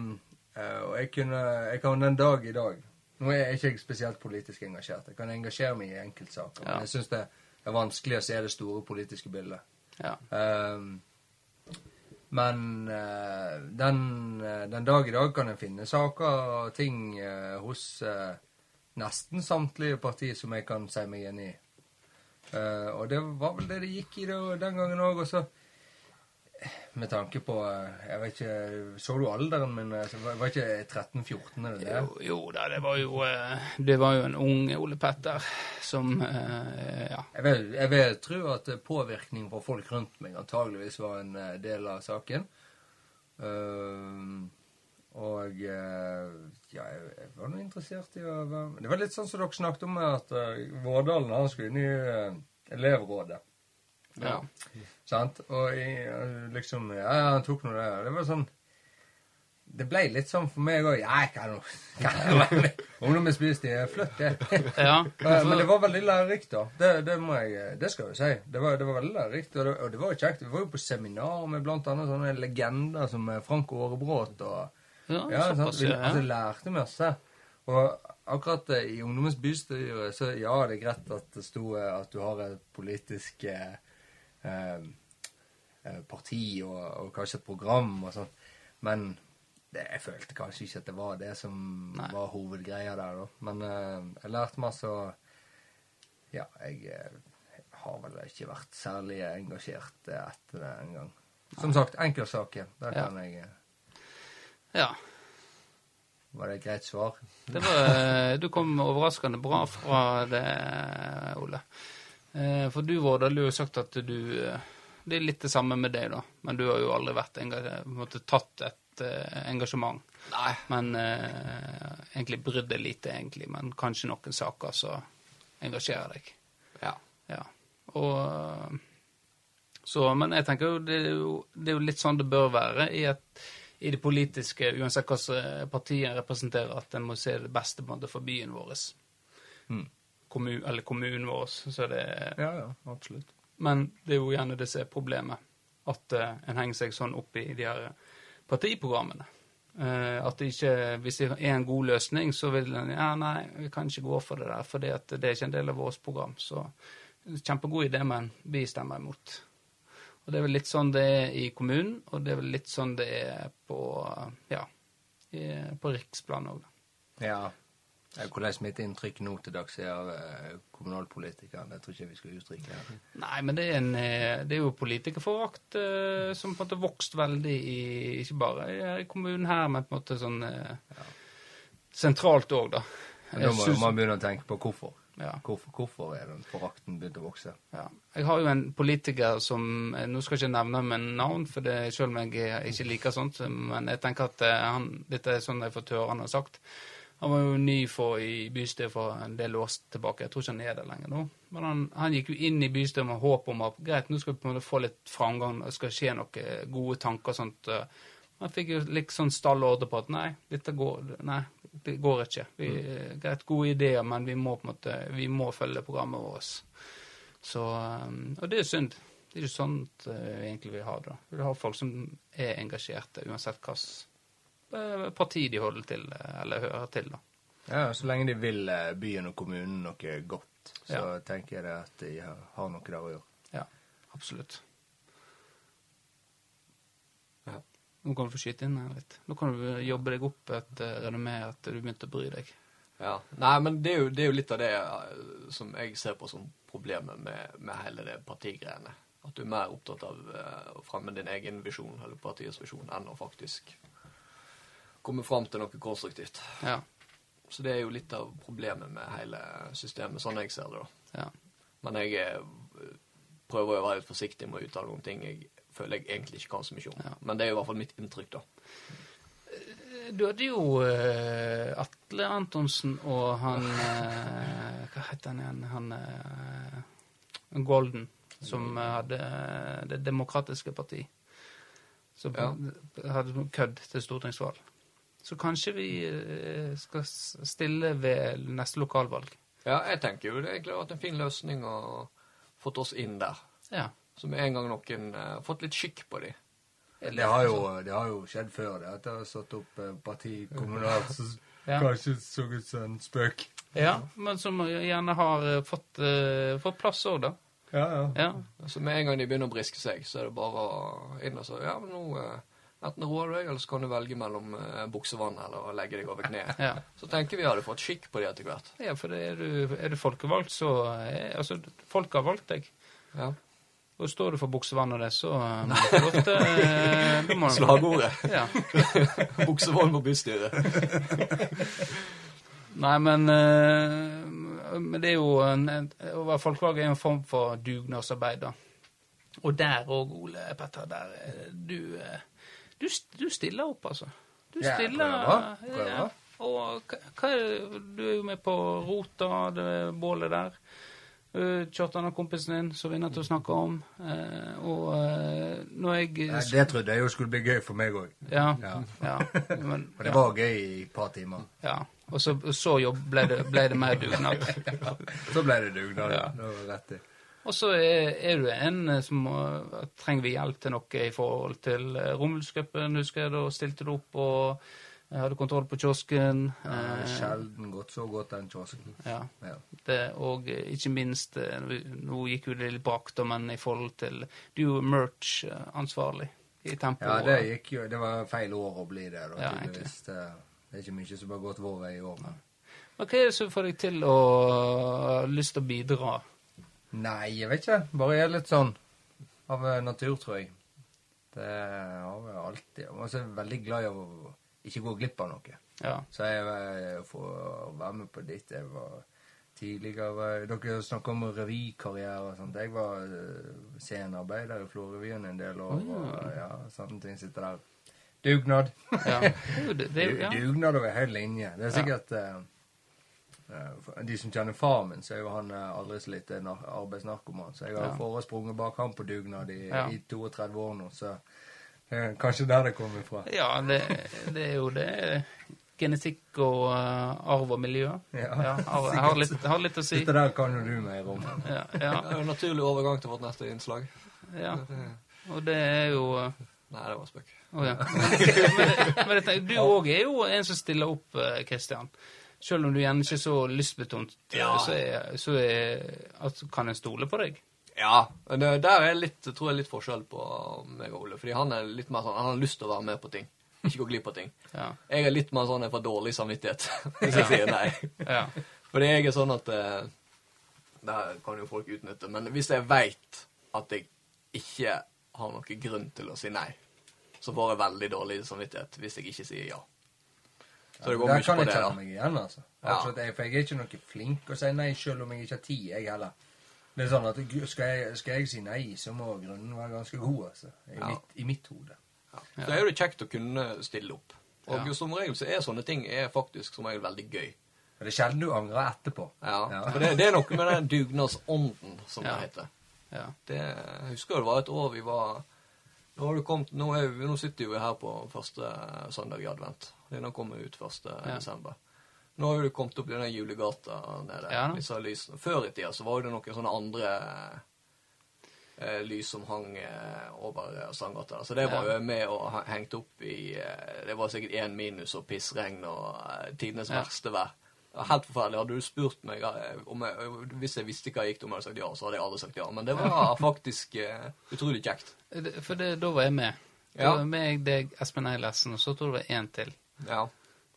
og jeg kunne Jeg kan den dag i dag Nå er jeg ikke spesielt politisk engasjert. Jeg kan engasjere meg i enkeltsaker.
Ja.
Men jeg syns det er vanskelig å se det store politiske bildet.
ja.
Um, men uh, den, eh, den dag i dag kan en finne saker og ting uh, hos uh, nesten samtlige partier som jeg kan si meg enig i. Og det var vel det det gikk i det, den gangen òg. Og så med tanke på eh, Jeg vet ikke Så du alderen min? eh, Var ikke 13-14 eller det?
Jo, jo da, det var jo eh, Det var jo en ung Ole Petter som Ja.
Jeg vil, jeg vil tro at påvirkning fra folk rundt meg antageligvis var en del av saken. Og ja, jeg, var nå interessert i å være med. Det var litt sånn som dere snakket om, at Vårdalen han skulle inn i elevrådet.
Ja.
Sant? Og i, eh, liksom Ja, han tok nå det. Det var sånn Det ble litt sånn for meg òg. Ja, jeg kan jo Ungdommen spiste fløtt, det.
ja.
Ja, men det var veldig lærerikt, da. Det, det jeg Det skal jeg si. Det var, det var veldig lærerikt, og det, og det var jo kjekt. Vi var jo på seminar med blant annet sånne legender som eh, Frank Aarebrot og
ja,
Ja,
såpass,
Vi altså, lærte masse. Og akkurat eh, i Ungdommens bystyre, så ja, det er greit at det sto eh, at du har et politisk eh, eh, eh, parti og, og kanskje et program og sånn, men det, jeg følte kanskje ikke at det var det som
Nei.
var hovedgreia der, da. Men eh, jeg lærte masse, og ja, jeg jeg, har vel ikke vært særlig engasjert eh, etter det en gang. Som sagt, enkeltsaker. Der
Ja.
kan jeg eh,
ja.
Var det et greit svar?
Det var, eh, du kom overraskende bra fra det, Ole. Eh, For du, Vårdal, du har jo sagt at du eh, Det er litt det samme med deg, da. Men du har jo aldri vært engasjert, tatt et eh, engasjement.
Nei.
Men eh, egentlig brydd deg lite, egentlig. Men kanskje noen saker som engasjerer deg.
Ja.
Ja. Og så, Men jeg tenker jo det, jo det er jo litt sånn det bør være i, et, i det politiske, uansett hvilket parti en representerer, at en må se det beste på en måte for byen vår.
Mm.
Kommu, eller kommunen vår. Så det,
Ja, ja, absolutt.
men det er jo gjerne det som er problemet. At uh, en henger seg sånn opp i de her partiprogrammene. Uh, at det ikke, Hvis det er en god løsning, så vil en ja, nei, vi kan ikke gå for det der, for det er ikke en del av vårt program. Så kjempegod idé, men vi stemmer imot. Og Det er vel litt sånn det er i kommunen, og det er vel litt sånn det er på ja, på riksplan òg.
Ja. Eh, Hvordan mitt inntrykk nå til dags er av kommunalpolitikerne, jeg det tror ikke vi skal uttrykke her.
Nei, men det er, en, eh, det er jo politikerforakt eh, som på en måte vokst veldig i Ikke bare i, kommunen her, men på en måte sånn ja. sentralt òg, da.
Men da må
synes-
man begynne å tenke på hvorfor.
ja.
Hvorfor, hvorfor er den forakten begynt å vokse?
Ja. Jeg har jo en politiker som eh, Nå skal jeg ikke nevne med navn, for det, selv om jeg eh, ikke liker sånt, men jeg tenker at eh, han, dette er sånn jeg får høre han har sagt. Han var jo ny for, i bystyret for en del år tilbake. Jeg tror ikke han er det lenger nå. Men han, han gikk jo inn i bystyret med håp om at greit, nå skal vi på en måte få litt framgang, det skal skje noen gode tanker og sånt. eh. Han fikk jo litt sånn stallordre på at nei, dette går, nei, det går ikke. Vi, Greit, gode ideer, men vi må på en måte, vi må følge programmet vårt. Så, um, og det er synd. Det er ikke sånn vi egentlig vil ha det. Vi vil ha folk som er engasjerte, uansett hvilket parti de holder til, eh, eller hører til. da.
Ja, Så lenge de vil eh, byen og kommunen noe godt, så
Ja.
tenker jeg at de har, noe der å gjøre.
Ja, absolutt.
Ja.
Nå kan du få skyte inn her litt. Nå kan du jobbe deg opp et renommé at du begynte å bry deg.
Ja. Nei, men det er, jo, det er jo litt av det eh, som jeg ser på som problemet med, med hele det partigreiene. At du er mer opptatt av eh, å fremme din egen visjon, eller partiets visjon, enn å faktisk komme fram til noe konstruktivt.
Ja.
Så det er jo litt av problemet med hele systemet, sånn jeg ser det, da.
ja.
Men jeg eh, prøver å være litt forsiktig med å uttale noen ting jeg føler jeg egentlig ikke kan så mye om.
Ja.
Men det er jo i hvert fall mitt inntrykk, da.
Du hadde jo uh, Atle Antonsen og han uh, Hva heter han igjen? Han uh, Golden, som eh, hadde eh, Det demokratiske parti. Som
Ja.
hadde kødd til stortingsvalg. Så kanskje vi eh, skal stille ved neste lokalvalg.
Ja, jeg tenker jo det egentlig har vært en fin løsning å fått oss inn der.
Ja.
Så med en gang noen uh, fått litt skikk på de.
Det har, jo, det har jo skjedd før, det. At det har satt opp eh, parti kommunalt som
Ja.
kanskje så ut som en spøk.
ja, men som gjerne har eh, fått, uh, fått plass òg, da.
Ja, ja.
Ja.
Så med en gang de begynner å briske seg, så er det bare inn og så Ja, men nå uh, Enten du deg, eller så kan du velge mellom uh, buksevann eller å legge deg over kneet.
Ja.
Så tenker vi hadde fått skikk på det etter hvert.
ja, for er, du, er du folkevalgt, så er, Altså, folk har valgt deg.
Ja.
Og står du for buksevann og det, så eh, må du til eh,
Slagordet.
Ja.
Buksevann på bystyret.
Nei, men, eh, men det er jo en, Å være folkevalgt er en form for dugnadsarbeid, da. Og der òg, Ole Petter, der eh, du, eh, du du stiller opp, altså. Du
Ja,
stiller
prøver. Prøver.
Ja. Og hva, er det, du er jo med på Rota, det bålet der. Uh, Kjartan og kompisen din, som vi nettopp snakka om. Eh, og eh, når jeg
Nei, det trodde jeg jo skulle bli gøy for meg òg.
Ja.
Ja.
ja. Men,
Og det var gøy i et par timer.
Ja. Og så, så jobb, ble, det, ble det mer dugnad.
Så ble det dugnad.
Ja.
Det var rett i.
Og så er, er du en eh, som uh, trenger vi hjelp til noe i forhold til uh, Rommelscupen, husker jeg. Da stilte du opp og uh, hadde kontroll på kiosken.
Uh,
eh,
sjelden gått så godt den kiosken.
ja.
Ja.
Det, og eh, ikke minst eh, Nå gikk jo det litt bak, da, men i forhold til Du er merch-ansvarlig i Tempo.
ja, det gikk jo Det var feil år å bli det, da,
Ja,
tydeligvis. Det, det er ikke mye som har gått vår vei i år. Men.
Men Hva er det som får deg til å ha lyst til å bidra?
Nei, jeg vet ikke. Bare jeg er litt sånn av eh, natur, tror jeg. Det har jeg alltid. Jeg er veldig glad i å ikke gå glipp av noe.
Ja.
Så jeg eh, får være med på ditt. Jeg var tidligere Dere snakker om revykarriere og sånt. Jeg var eh, scenearbeider i Florø-revyen en del år. Og, ja, sånne ting sitter der. Dugnad.
ja. Ja.
Dugnad over hele linje. Det er sikkert eh, eh, for De som kjenner far min, så er jo han eh, aldri så lite arbeidsnarkoman. Så jeg har
Ja.
foresprunget bak ham på dugnad i,
Ja.
i 32 år nå. Så eh, kanskje der det kommer fra.
Ja, det, det er jo det. Genetikk og uh, arv og miljø.
Ja,
Ja, arv, jeg har litt, har litt å si.
Dette der kan jo du mer om.
Ja, ja,
Det er jo en naturlig overgang til vårt neste innslag.
ja. Og det er jo uh,
Nei, det var spøk.
Å ja. Men, men men, du òg er jo en som stiller opp, Kristian. Christian. Selv om du gjerne ikke er så lystbetont,
Ja.
så, er, så er, altså, kan en stole på deg.
Ja, men det- der er litt, tror jeg litt forskjell på meg og Ole. Fordi han er litt mer sånn, han har lyst til å være med på ting. ikke gå glipp av ting.
Ja.
Jeg er litt mer sånn jeg får dårlig samvittighet hvis jeg sier nei.
Ja.
Fordi jeg er sånn at eh, Det kan jo folk utnytte, men hvis jeg veit at jeg ikke har noen grunn til å si nei, så får jeg veldig dårlig samvittighet hvis jeg ikke sier ja. Så det går
ja,
mye
kan
på
jeg
det,
kjenne
da.
meg igjen, altså.
Ja.
Absolutt, jeg, for jeg er ikke noe flink å si nei, selv om jeg ikke har tid, jeg heller. Det er sånn at skal jeg, skal jeg si nei, så må grunnen være ganske god, altså. I,
Ja.
mitt, i mitt hode.
Ja. Så er det kjekt å kunne stille opp. Og
Ja.
som regel så er sånne ting er faktisk som regel veldig gøy.
Det er sjelden du angrer etterpå.
Ja,
Ja.
For det, det er noe med den dugnadsånden, som
Ja.
det heter.
ja.
Det, jeg husker det var et år vi var Nå, har du kommet, nå, er nå sitter vi her på første søndag i advent. Denne kommer ut 1.
Ja.
desember. Nå har jo kommet opp i denne julegata nede.
Ja
disse lysene. Før i tida så var det noen sånne andre eh, lys som hang eh, over eh, Sandgata. Så det var
Ja.
jo med og hengt opp i eh, Det var sikkert én minus og pissregn og eh, tidenes verste vær. Helt forferdelig. Hadde du spurt meg eh, om jeg, hvis jeg visste hva jeg gikk til om jeg hadde sagt ja, så hadde jeg aldri sagt ja. Men det var faktisk uh, utrolig kjekt.
For det, da var jeg med. Da
Ja.
var meg, deg, Espen Eilertsen, og så tror jeg det var én til.
Ja.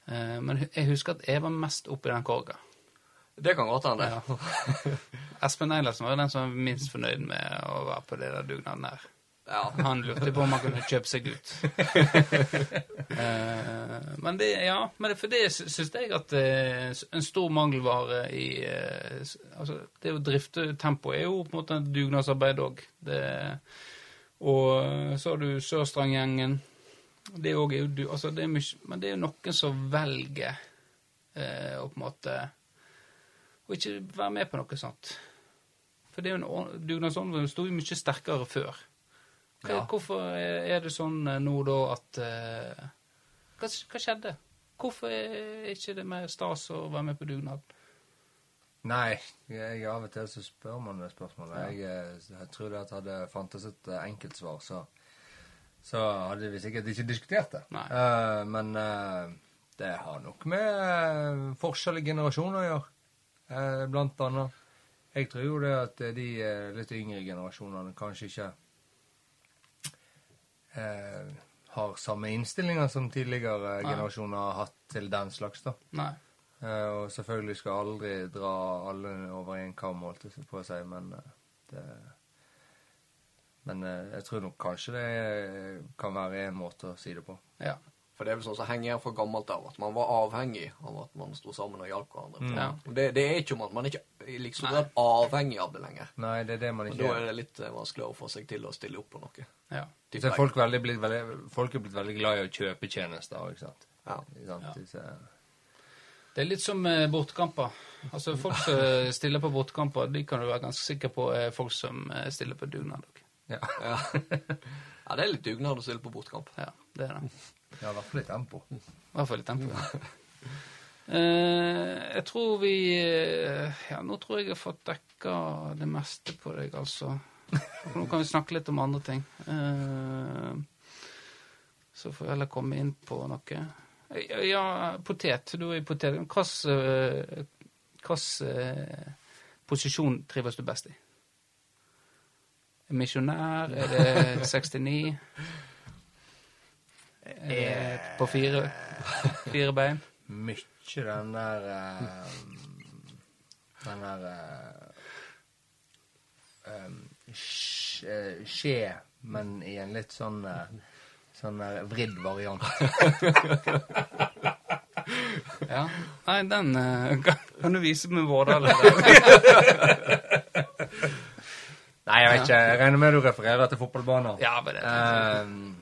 Uh, Men jeg husker at jeg var mest oppi den korga.
Det kan godt hende.
Ja. Espen Eilertsen var den som var minst fornøyd med å være på det der dugnaden der.
Ja.
Han lurte på om han kunne kjøpe seg ut. uh, men det, ja, men det, for det sy- syns jeg at uh, en stor mangelvare i uh, Altså, det å drifte tempoet er jo på en måte et dugnadsarbeid òg. Og eh, så har du Sørstranggjengen. Det er jo du Altså, det er mye Men det er jo noen som velger eh, å på en måte Å ikke være med på noe sånt. For det er jo en dugnadsånd som sto jo mye sterkere før. Hva,
Ja.
Hvorfor er det sånn eh, nå da at uh, hva, hva skjedde? Hvorfor er ikke det mer stas å være med på dugnad?
Nei, jeg, av og til så spør man det spørsmålet. Jeg, eh, jeg tror det at hadde fantes et enkelt enkeltsvar, så, så hadde vi sikkert ikke diskutert det. Eh, men uh, det har nok med uh, forskjellige generasjoner å gjøre, eh, blant annet. Jeg tror jo det at de eh, litt yngre generasjonene kanskje ikke eh, har samme innstillinger som tidligere
Nei.
generasjoner har hatt til den slags, da.
Nei.
Eh, og selvfølgelig skal aldri dra alle over en kam, holdt jeg på å si, men eh, det Men eh, jeg tror nok kanskje det kan være en måte å si det på.
Ja.
For det er vel sånn som henger igjen fra gammelt av, at man var avhengig av at man sto sammen og hjalp hverandre.
Mm.
Ja.
Det, det er ikke om at man ikke liksom
Nei.
grad avhengig av det lenger.
Nei, det er det man
Og da er det litt eh, vanskeligere å få seg til å stille opp på noe.
ja.
Så er folk, veldig blitt veldig, folk er blitt veldig glad i å kjøpe tjenester, ikke sant?
Ja.
Ikke sant?
Ja. Det er litt som eh, bortekamper. Altså, folk som stiller på bortekamper, de kan du være ganske sikker på er folk som eh, stiller på dugnad.
Ja.
Ja. ja, det er litt dugnad å stille på bortkamp.
Ja, det er det.
ja, i hvert fall i tempo.
I hvert fall i tempo. Eh, jeg tror vi eh, Ja, nå tror jeg jeg har fått dekka det meste på deg, altså. Nå kan vi snakke litt om andre ting. Eh, så får jeg heller komme inn på noe. Ja, potet. Du er i potet. Hvilken posisjon trives du best i? Misjonær? Er det 69? Er det på fire, fire bein?
Mykje den der uh, Den der uh, um, skje, men i en litt sånn uh, Sånn der vridd variant.
Ja. Nei, den kan, du vise med Vårdal.
Nei, jeg vet ikke. Jeg regner med du refererer til fotballbaner.
Ja, men det
Ehm,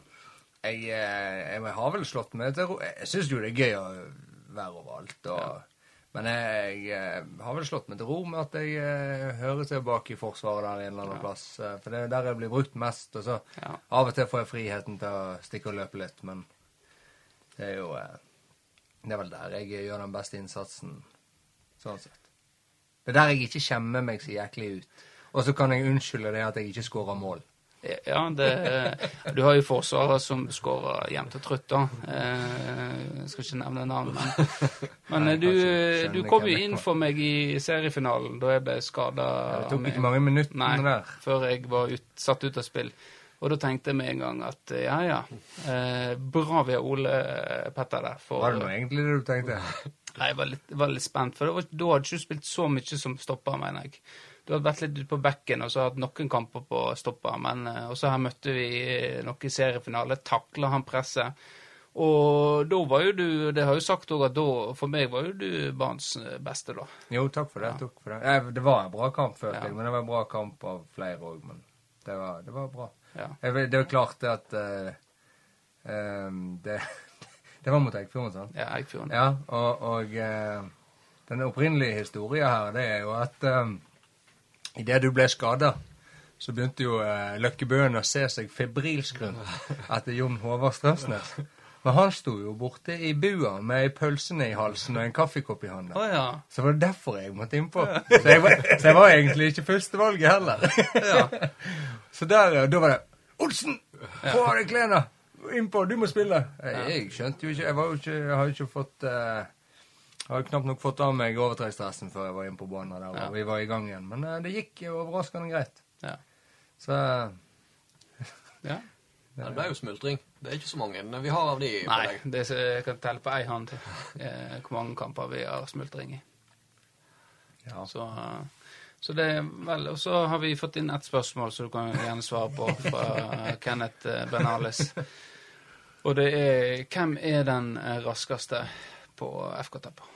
jeg, eh, jeg har vel slått med til ro Jeg syns jo det er gøy å være overalt. Og, Men jeg, jeg, har vel slått meg til ro med at jeg eh, hører tilbake i Forsvaret der en eller annen plass. eh, For det er der jeg blir brukt mest. Og så
Ja.
av og til får jeg friheten til å stikke og løpe litt, men det er jo eh, Det er vel der jeg gjør den beste innsatsen, sånn sett. Det er der jeg ikke skjemmer meg så jæklig ut. Og så kan jeg unnskylde det at jeg ikke skårer mål.
Ja, det, du har jo forsvarere som skårer jevnt og trutt, da. Eh, Jeg skal ikke nevne navn, men, men du, du kom jo inn for meg i seriefinalen da jeg ble skada.
Det tok ikke mange minuttene der.
før jeg var ut, satt ut av spill. Og da tenkte jeg med en gang at eh, ja, ja, eh, bra vi har Ole Petter der. For,
Var det nå egentlig det du tenkte?
Nei, jeg var litt, var litt spent, for var, da hadde du ikke spilt så mye som stopper, mener jeg. Du hadde vært litt ute på bekken og så hatt noen kamper på stopper, men også og så her møtte vi eh, noe i seriefinale, takla han presset. Og da var jo du Det har jo sagt òg at da, for meg var jo du banens eh, beste, da.
Jo, takk for det. Takk for det. Jeg, det var en bra kamp, følte
Ja.
jeg. Men det var en bra kamp av flere òg. Men det var, det var bra.
Ja.
Jeg, det er klart det at uh, um, det, det var mot Eikfjorden, sant?
Ja, Eikfjorden.
Ja, og, og uh, den opprinnelige historien her, det er jo at um, idet du ble skada, så begynte jo eh, Løkkebøen å se seg febrilsk rundt etter Jon Håvard Strømsnes. Men han sto jo borte i bua med ei pølsene i halsen og en kaffekopp i hånda.
Oh, ja.
Så var det derfor jeg måtte innpå. Så jeg var, så jeg var egentlig ikke førstevalget heller.
Ja.
Så der, eh, da var det Olsen! Få av deg klærne! Innpå, du må spille! Jeg, jeg skjønte jo ikke Jeg, var jo ikke, jeg har jo ikke fått eh, Jeg har jo knapt nok fått av meg overtrekksdressen før jeg var inne på banen der, og vi var i gang igjen. Men uh, det gikk overraskende greit.
Ja.
Så
ja.
Ja, det ble jo smultring. Det er ikke så mange vi har av de på
Nei,
deg.
det er jeg kan telle på ei hånd eh, hvor mange kamper vi har smultring i.
ja.
Så, eh, så det er vel Og så har vi fått inn ett spørsmål som du kan gjerne svare på fra Kenneth eh, Benales. Og det er Hvem er den eh, raskeste på FK Teppa?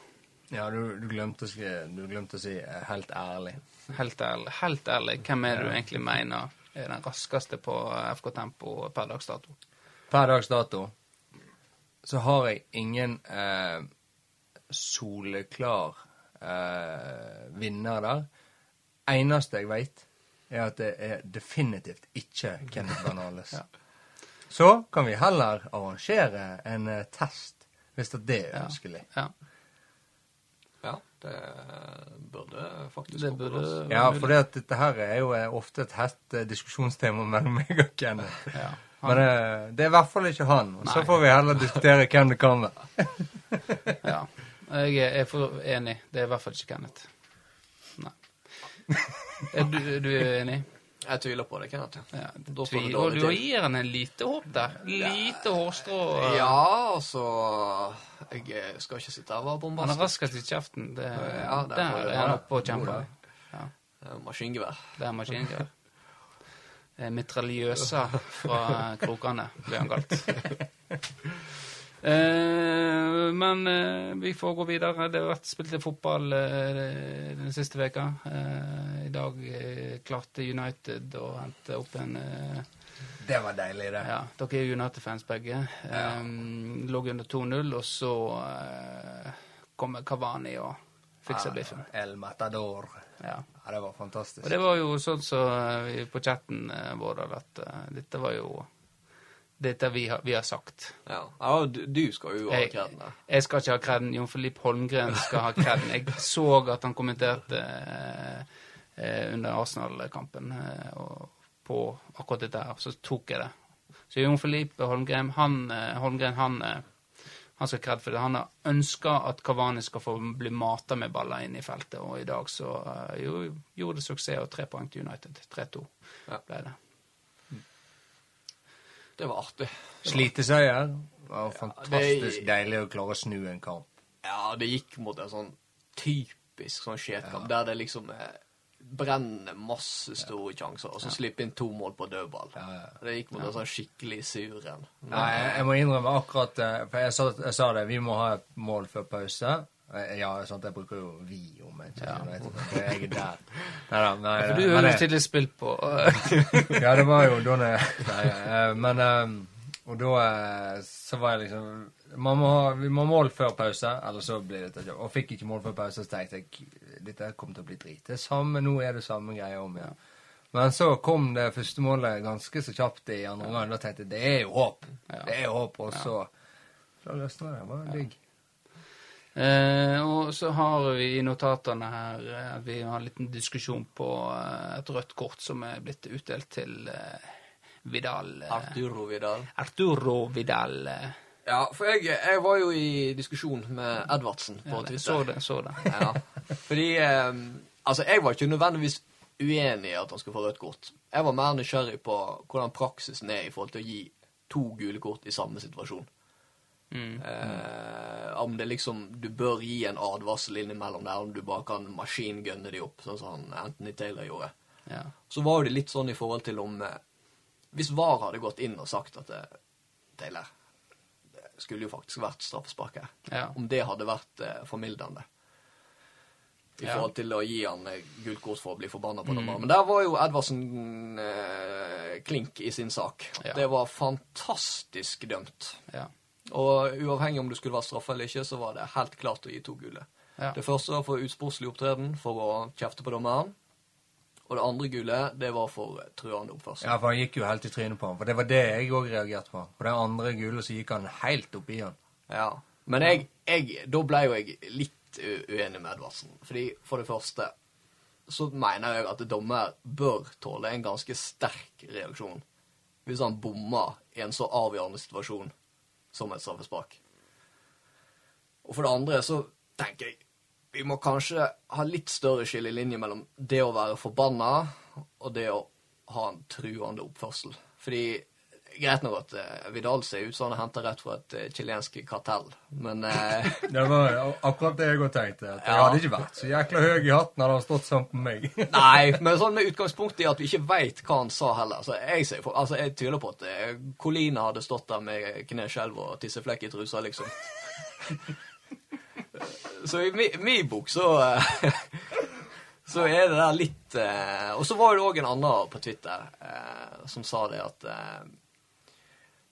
ja du, du, glemte å du glemte å si eh, helt ærlig.
Helt ærlig, helt ærlig, hvem er det du egentlig mener er den raskeste på FK Tempo per dags dato?
Per dags dato så har jeg ingen eh, soleklar eh, vinner der. Eneste jeg veit, er at det er definitivt ikke Kenneth Banales.
Ja.
Så kan vi heller arrangere en eh, test, hvis det er
Ja.
ønskelig.
Ja,
Ja, det burde faktisk
det burde
Ja, for det dette her er jo eh, ofte et hett eh, diskusjonstema mellom meg og Kenneth.
Ja.
Men det, det er i hvert fall ikke han. Og så får vi heller diskutere hvem det kan være.
Ja. Jeg er, jeg er for enig. Det er i hvert fall ikke Kenneth. Nei. Er du, du er enig?
Jeg tviler på det, Kenneth.
Ja,
det
tvil.
dårlig
Og du
til.
gir henne en lite håp der. Lite hårstrå.
Ja, altså Jeg eh, skal ikke sitte her og være
Han er raskest i kjeften. Det,
Ja, det er
der er han oppe og kjemper.
Det er Maskingevær.
Det er maskingevær. Eh, Mitraljøsa fra krokene, ble han kalt. Eh, men eh, vi får gå videre. Det har vært spilt litt fotball eh, den siste veka. Eh, I dag eh, klarte United å hente opp en eh,
Det var deilig, det.
Ja, dere er United-fans begge. Eh, lå under 2-0, og så kommer Kavani og fikser biffen.
El Matador.
Ja.
Ja, det var fantastisk.
Og det var jo sånn som vi på chatten vår, at dette var jo dette vi har, vi har sagt.
Ja, ja du, skal jo ha kreden Jeg,
Jeg skal ikke ha kreden. Jon Filip Holmgren skal ha kreden. Jeg så at han kommenterte eh, under Arsenal-kampen eh, på akkurat dette her, så tok jeg det. Så Jon Filip Holmgren, han, eh, Holmgren, han, eh, han skal ha kred for det. Han har ønska at Kavani skal få bli mata med baller inn i feltet, og i dag så eh, jo, gjorde det suksess og tre poeng til United. 3-2
Ja.
ble det.
Det var artig.
Sliteseier. Det var fantastisk
det-
deilig å klare å snu en kamp.
Ja, det gikk mot en sånn typisk sånn skjetkamp, der det liksom eh, brenner masse store sjanser, og så slipper inn to mål på dødball.
Ja, ja.
Det gikk mot en sånn skikkelig sur en.
Nei, jeg, jeg må innrømme akkurat det, For jeg sa, jeg sa det, vi må ha et mål før pause. Ja, at jeg bruker jo vi om Ikke, ja. for Jeg er der. Neida, nei,
For du har jo
jeg-
tidligere spilt på
Ja, det var jo da jeg Nei, men eh, Og da eh, så var jeg liksom man må ha, Vi må ha mål før pause, eller så blir dette ikke Og fikk ikke mål før pause, så tenkte jeg dette kommer til å bli drit. Det er samme, Nå er det samme greia om igjen. Men så kom det første målet ganske så kjapt i andre omgang. Da tenkte jeg det er jo håp.
Ja.
Det er jo håp. Og så Da løsna det. Det var digg.
Eh, og så har vi i notatene her eh, vi har en liten diskusjon på eh, et rødt kort som er blitt utdelt til eh, Vidal. Eh,
Arturo Vidal.
Arturo Vidal. Eh,
Ja, for jeg, jeg var jo i diskusjon med Edvardsen på
ja,
Twitter.
så det, så det.
Ja, fordi Altså, jeg var ikke nødvendigvis uenig i at han skulle få rødt kort. Jeg var mer nysgjerrig på hvordan praksisen er i forhold til å gi to gule kort i samme situasjon.
Mm.
Eh, om det liksom Du bør gi en advarsel innimellom der, om du bare kan maskingunne de opp, sånn som Anthony Taylor gjorde.
Ja.
Så var jo det litt sånn i forhold til om eh, Hvis VAR hadde gått inn og sagt at eh, Taylor det skulle jo faktisk vært straffespark her.
Ja.
Om det hadde vært eh, formildende. I
Ja.
forhold til å gi han eh, gult kort for å bli forbanna på
Mm.
dommeren. Men der var jo Edvardsen klink i sin sak. Det var fantastisk dømt.
Ja.
Og uavhengig om du skulle være straffe eller ikke, så var det helt klart å gi to gule.
Ja.
Det første var for utsportslig opptreden, for å kjefte på dommeren. Og det andre gule, det var for truende oppførsel.
Ja, for han gikk jo helt i trynet på han. For det var det jeg òg reagerte på. På den andre gule så gikk han helt oppi han.
Ja. Men jeg, jeg, da ble jo jeg litt uenig med Edvardsen. Fordi for det første så mener jeg at dommer bør tåle en ganske sterk reaksjon hvis han bommer i en så avgjørende situasjon som et straffespark. Og for det andre så tenker jeg vi må kanskje ha litt større skillelinje mellom det å være forbanna og det å ha en truende oppførsel. Fordi Greit nok at uh, Vidal ser ut som han er henta rett fra et uh, chilensk kartell, men uh,
Det var akkurat det jeg òg tenkte. At jeg
Ja.
hadde ikke vært så jækla høy i hatten hadde han stått sammen på meg.
Nei, men sånn med utgangspunkt i at vi ikke veit hva han sa heller. Så jeg, ser, altså, jeg tviler på at Colina hadde stått der med kneskjelv og tisseflekk i trusa, liksom. Så i mi- min bok så Så er det der litt eh, Og så var det òg en annen på Twitter eh, som sa det at eh,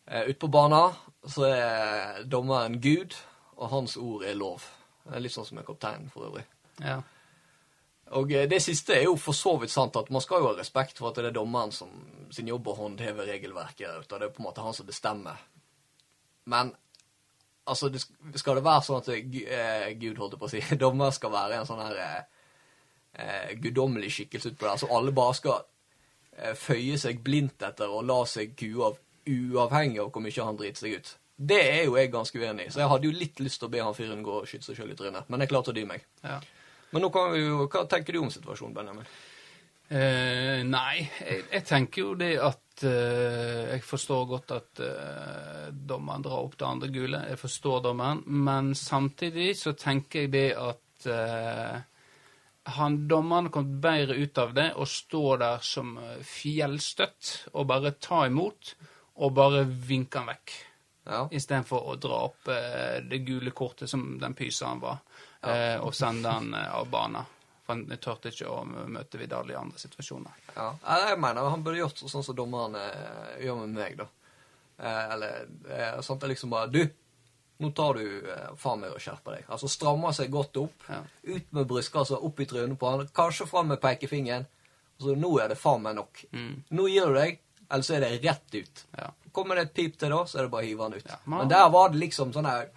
eh, Ute på banen så er dommeren Gud, og hans ord er lov. Det litt sånn som en kaptein, for øvrig.
Ja.
Og eh, det siste er jo for så vidt sant, at man skal jo ha respekt for at det er dommeren som sin jobb å håndheve regelverket. Det er på en måte han som bestemmer. Men altså, det, skal det være sånn at eh, eh, Gud, holdt jeg på å si, dommer skal være en sånn her eh, eh, guddommelig skikkelse utpå der, så alle bare skal eh, føye seg blindt etter og la seg kue av, uavhengig av hvor mye han driter seg ut. Det er jo jeg ganske uenig i, så jeg hadde jo litt lyst til å be han fyren gå og skyte seg sjøl i trynet, men jeg klarte å dy meg.
ja.
Men nå kan vi jo, hva tenker du om situasjonen, Benjamin?
Eh, nei, jeg, jeg tenker jo det at eh, Jeg forstår godt at eh, dommeren drar opp det andre gule. Jeg forstår dommeren. Men samtidig så tenker jeg det at eh, han dommeren kommet bedre ut av det og står der som eh, fjellstøtt og bare ta imot og bare vinke han vekk.
Ja.
Istedenfor å dra opp eh, det gule kortet som den pysa han var, eh, og sende han eh, av banen. For han turte ikke å møte Vidal i andre situasjoner.
ja. Jeg mener han burde gjort sånn som dommeren eh, gjør med meg, da. Eh, eller eh, at jeg liksom bare Du, nå tar du faen meg og skjerper deg. Altså strammer seg godt opp.
Ja.
Ut med brystkassa, opp i trynet på han. Kanskje fram med pekefingeren. Så nå er det faen meg nok.
Mm.
Nå gir du deg, eller så er det rett ut.
Ja.
Kommer det et pip til da, så er det bare å hive han ut.
Ja, men-
Men der var det liksom sånn her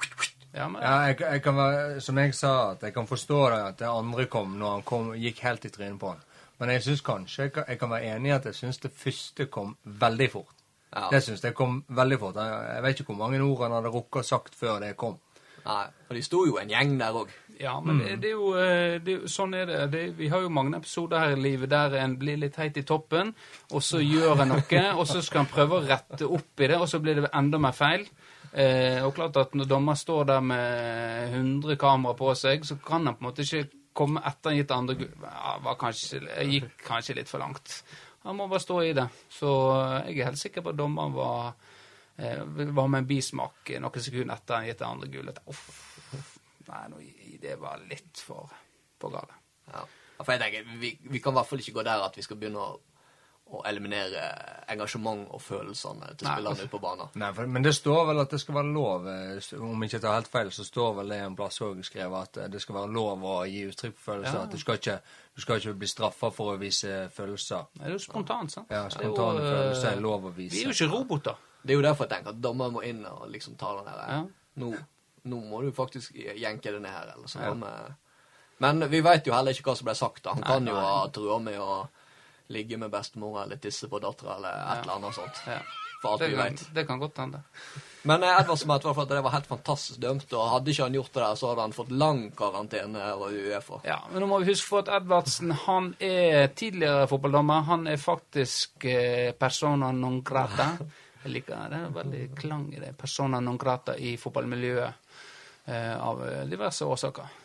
Ja, men,
Ja, jeg, jeg kan være, Som jeg sa, at jeg kan forstå det at det andre kom når han kom, gikk helt i trynet på han. Men jeg syns kanskje jeg kan, jeg kan være enig i at jeg syns det første kom veldig fort.
Ja.
Det syns jeg kom veldig fort. Jeg, jeg vet ikke hvor mange ord han hadde rukket å sagt før det kom.
Nei, for de sto jo en gjeng der òg.
Ja, men det, det, er jo, eh, det Sånn er det. det. Vi har jo mange episoder her i livet der en blir litt heit i toppen, og så gjør en noe, og så skal en prøve å rette opp i det, og så blir det enda mer feil. Eh, og klart at når dommer står der med 100 kamera på seg, så kan han på en måte ikke komme etter en gitt andre ja, kanskje, gikk kanskje litt for langt. Han må bare stå i det. Så jeg er helt sikker på at dommeren var, eh, var med en bismak noen sekunder etter han gitt det andre gullet. Uff, uff. Nei, nå, det var litt for, for gale.
Ja. For jeg tenker, vi, vi kan i hvert fall ikke gå der at vi skal begynne å, å eliminere engasjement og følelsene til
Nei,
spillerne ute på banen.
Nei, for, Men det står vel at det skal være lov. eh, Om ikke jeg tar helt feil, så står vel det en plass òg skrevet at eh, det skal være lov å gi uttrykk for følelser.
Ja.
At du skal ikke, du skal ikke bli straffa for å vise følelser.
Det er jo spontant, sant?
Ja,
Det er jo,
Spontane
eh,
følelser er lov å vise.
Vi er jo ikke roboter.
Det er jo derfor jeg tenker at dommer må inn og liksom ta den der
Ja.
nå, nå må du faktisk jenke det ned her, eller så
Ja.
må vi Men vi vet jo heller ikke hva som ble sagt. da. Han
Nei,
kan jo ha trua med å ligge med bestemora eller tisse på dattera eller et
Ja.
eller annet sånt.
Ja.
for alt
Det
vi
kan,
vet.
det kan godt hende.
Men Edvard som mente at det var helt fantastisk dømt, og hadde ikke han gjort det der, så hadde han fått lang karantene over Uefa.
Ja, men nå må vi huske på at Edvardsen han er tidligere fotballdommer. Han er faktisk eh, persona non grata. Jeg liker det. Det er veldig klang i det. Persona non grata i fotballmiljøet eh, av eh, diverse årsaker.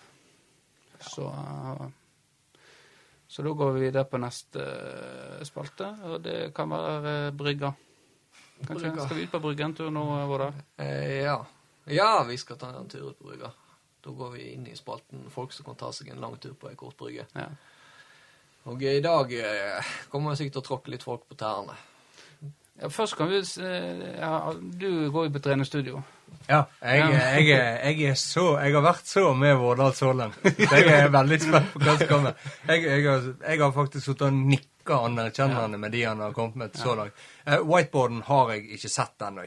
Så Så da går vi videre på neste eh, spalte, og det kan være eh, brygga. Kanskje,
Brygga.
skal vi ut på brygga en tur nå, Vårdal?
Eh, ja. ja, vi skal ta en tur ut på brygga. Da går vi inn i spalten folk som kan ta seg en lang tur på ei kort brygge.
Ja.
Og i dag kommer jeg sikkert til å tråkke litt folk på tærne.
Ja. Først kan vi eh, ja, Du går jo på trenerstudio.
Ja, jeg, jeg, jeg, er så Jeg har vært så med Vårdal så lenge. Så jeg er veldig spent på hva som kommer. Jeg, jeg, har, jeg har faktisk sittet og nikka anerkjennende med de han har kommet med så langt. Uh, whiteboarden har jeg ikke sett ennå.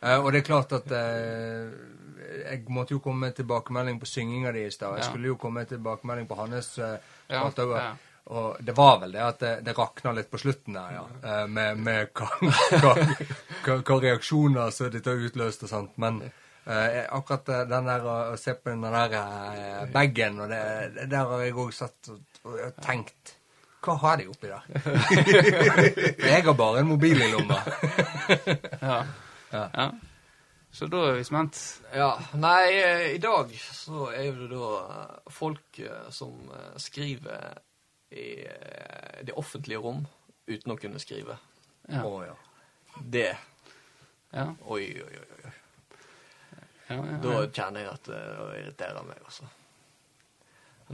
Uh, og det er klart at uh, Jeg måtte jo komme med tilbakemelding på synginga di i stad. Jeg skulle jo komme med tilbakemelding på hans uh,
Ja, ja.
Og det var vel det at det, det rakna litt på slutten der, ja. Eh, med med hva, hva, hva, hva reaksjoner som dette har utløst og sånt. Men eh, akkurat eh, den der å se på den der eh, bagen, og det, det der har jeg òg satt og, og tenkt Hva har de oppi der? Jeg har bare en mobil i lomma.
Ja.
Ja.
ja. Så da er vi spent.
Ja, nei, eh, i dag så er det da folk som skriver i eh, det offentlige rom uten å kunne skrive.
Ja.
Å, ja.
Det
Ja.
Oi, oi, oi. oi.
Ja, ja,
Da kjenner jeg at eh, det irriterer meg, også.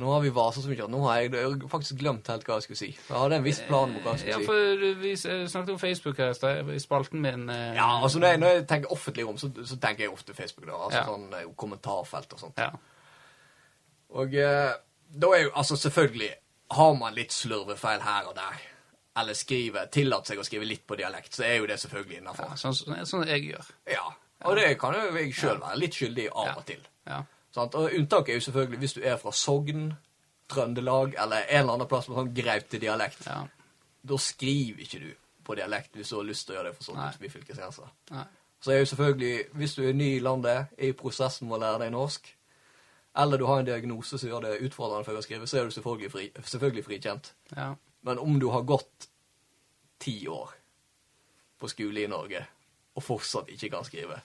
Nå har vi vasa så mye at nå har jeg, jeg har faktisk glemt helt hva jeg skulle si. Jeg hadde en viss plan på hva jeg
Ja,
skulle si.
for vi snakket om Facebook her i stad, i spalten min. eh,
Ja, altså når jeg, når jeg tenker offentlig rom, så, så tenker jeg ofte Facebook. da, altså
Ja.
sånn eh, kommentarfelt og sånt.
Ja.
Og eh, da er jo altså selvfølgelig Har man litt slurvefeil her og der, eller skriver, tillater seg å skrive litt på dialekt, så er jo det selvfølgelig
ja
innafor.
sånn, sånn, sånn jeg gjør.
Ja. Og det kan jo jeg sjøl være litt skyldig i av og til.
Ja.
Sant? Og unntaket er jo selvfølgelig hvis du er fra Sogn, Trøndelag eller en eller annen plass med sånn greipte dialekt.
ja.
Da skriver ikke du på dialekt hvis du har lyst til å gjøre det for
Nei.
Sogn byfylkesgrense.
Nei.
Så er jo selvfølgelig, hvis du er ny i landet, er i prosessen med å lære deg norsk, eller du har en diagnose som gjør det utfordrende for deg å skrive, så er du selvfølgelig, fri, selvfølgelig frikjent.
Ja.
Men om du har gått ti år på skole i Norge og fortsatt ikke kan skrive,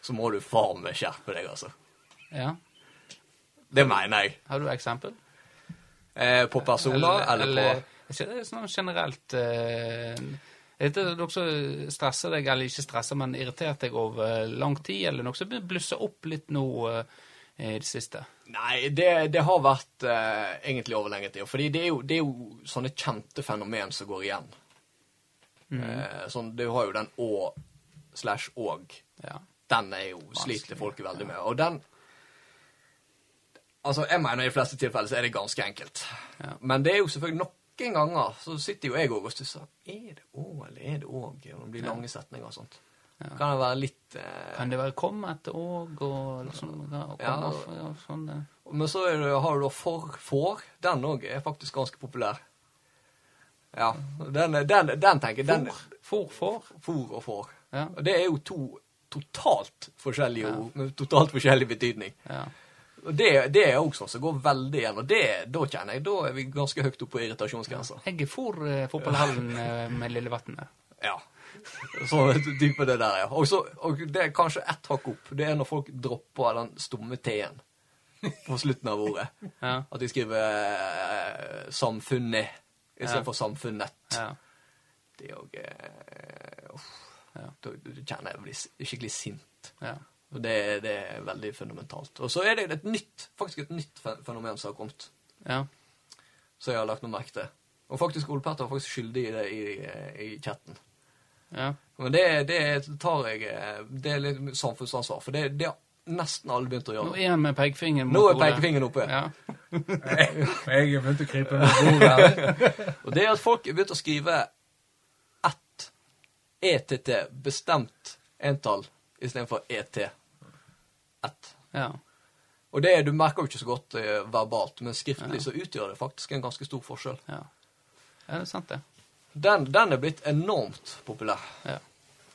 så må du faen meg skjerpe deg, altså.
ja.
Det mener jeg.
Har du eksempel?
Eh, på personer eller, på
Jeg ser det er sånn generelt eh, Er det noe som stresser deg, eller ikke stresser, men irritert deg over lang tid, eller noe som blusser opp litt nå eh, i det siste?
Nei, det, det har vært eh, egentlig over lenge tid. Fordi det er, jo, det er jo sånne kjente fenomen som går igjen. Eh, sånn, du har jo den å slash og.
Ja.
Den er jo sliter folk veldig med. Og den Altså, jeg mener i de fleste tilfeller så er det ganske enkelt.
Ja.
Men det er jo selvfølgelig noen ganger så sitter jo jeg òg og stusser. Er det å, eller er det òg? Det blir lange setninger og sånt. Kan det være litt eh,
Kan det være komme etter òg, og liksom ja, og
Ja,
sånn eh.
Men så det, har du da for får. Den òg er faktisk ganske populær. Ja. Den, den, den tenker jeg
For, for.
For og for.
Ja.
Og det er jo to totalt forskjellige
Ja.
ord med totalt forskjellig betydning.
Ja.
Og det, det er også sånn som går veldig igjen. Og det, da kjenner jeg, da er vi ganske høyt oppe på irritasjonsgrensa.
Jeg er for eh, fotballhallen eh, med Lillevatnet.
Ja. Sånn type det der, ja. Og, så, og det er kanskje ett hakk opp. Det er når folk dropper den stumme T-en på slutten av ordet.
Ja.
At de skriver eh, 'samfunnet' istedenfor
Ja.
'samfunnet'.
Ja.
Det òg.
Ja.
Da, da kjenner jeg blir skikkelig sint.
Ja.
Og det, det er veldig fundamentalt. Og så er det et nytt, faktisk et nytt fenomen som har kommet,
ja.
Så jeg har lagt noe merke til. Og faktisk Ole Petter var faktisk skyldig i det i, i chatten.
Ja.
Men det, det tar jeg eh, Det er litt samfunnsansvar, for det, det har nesten alle begynt å
Nå
gjøre.
er han med pekefingeren
Nå er pekefingeren oppe.
Ja.
Jeg har begynt å krype med bordet.
Og det er at folk har begynt å skrive ett ETT, bestemt entall, istedenfor ET. Ett.
ja.
Og det, du merker jo ikke så godt eh, verbalt, men skriftlig så utgjør det faktisk en ganske stor forskjell.
Ja. Ja, det er sant, det.
Den, den er blitt enormt populær.
Ja.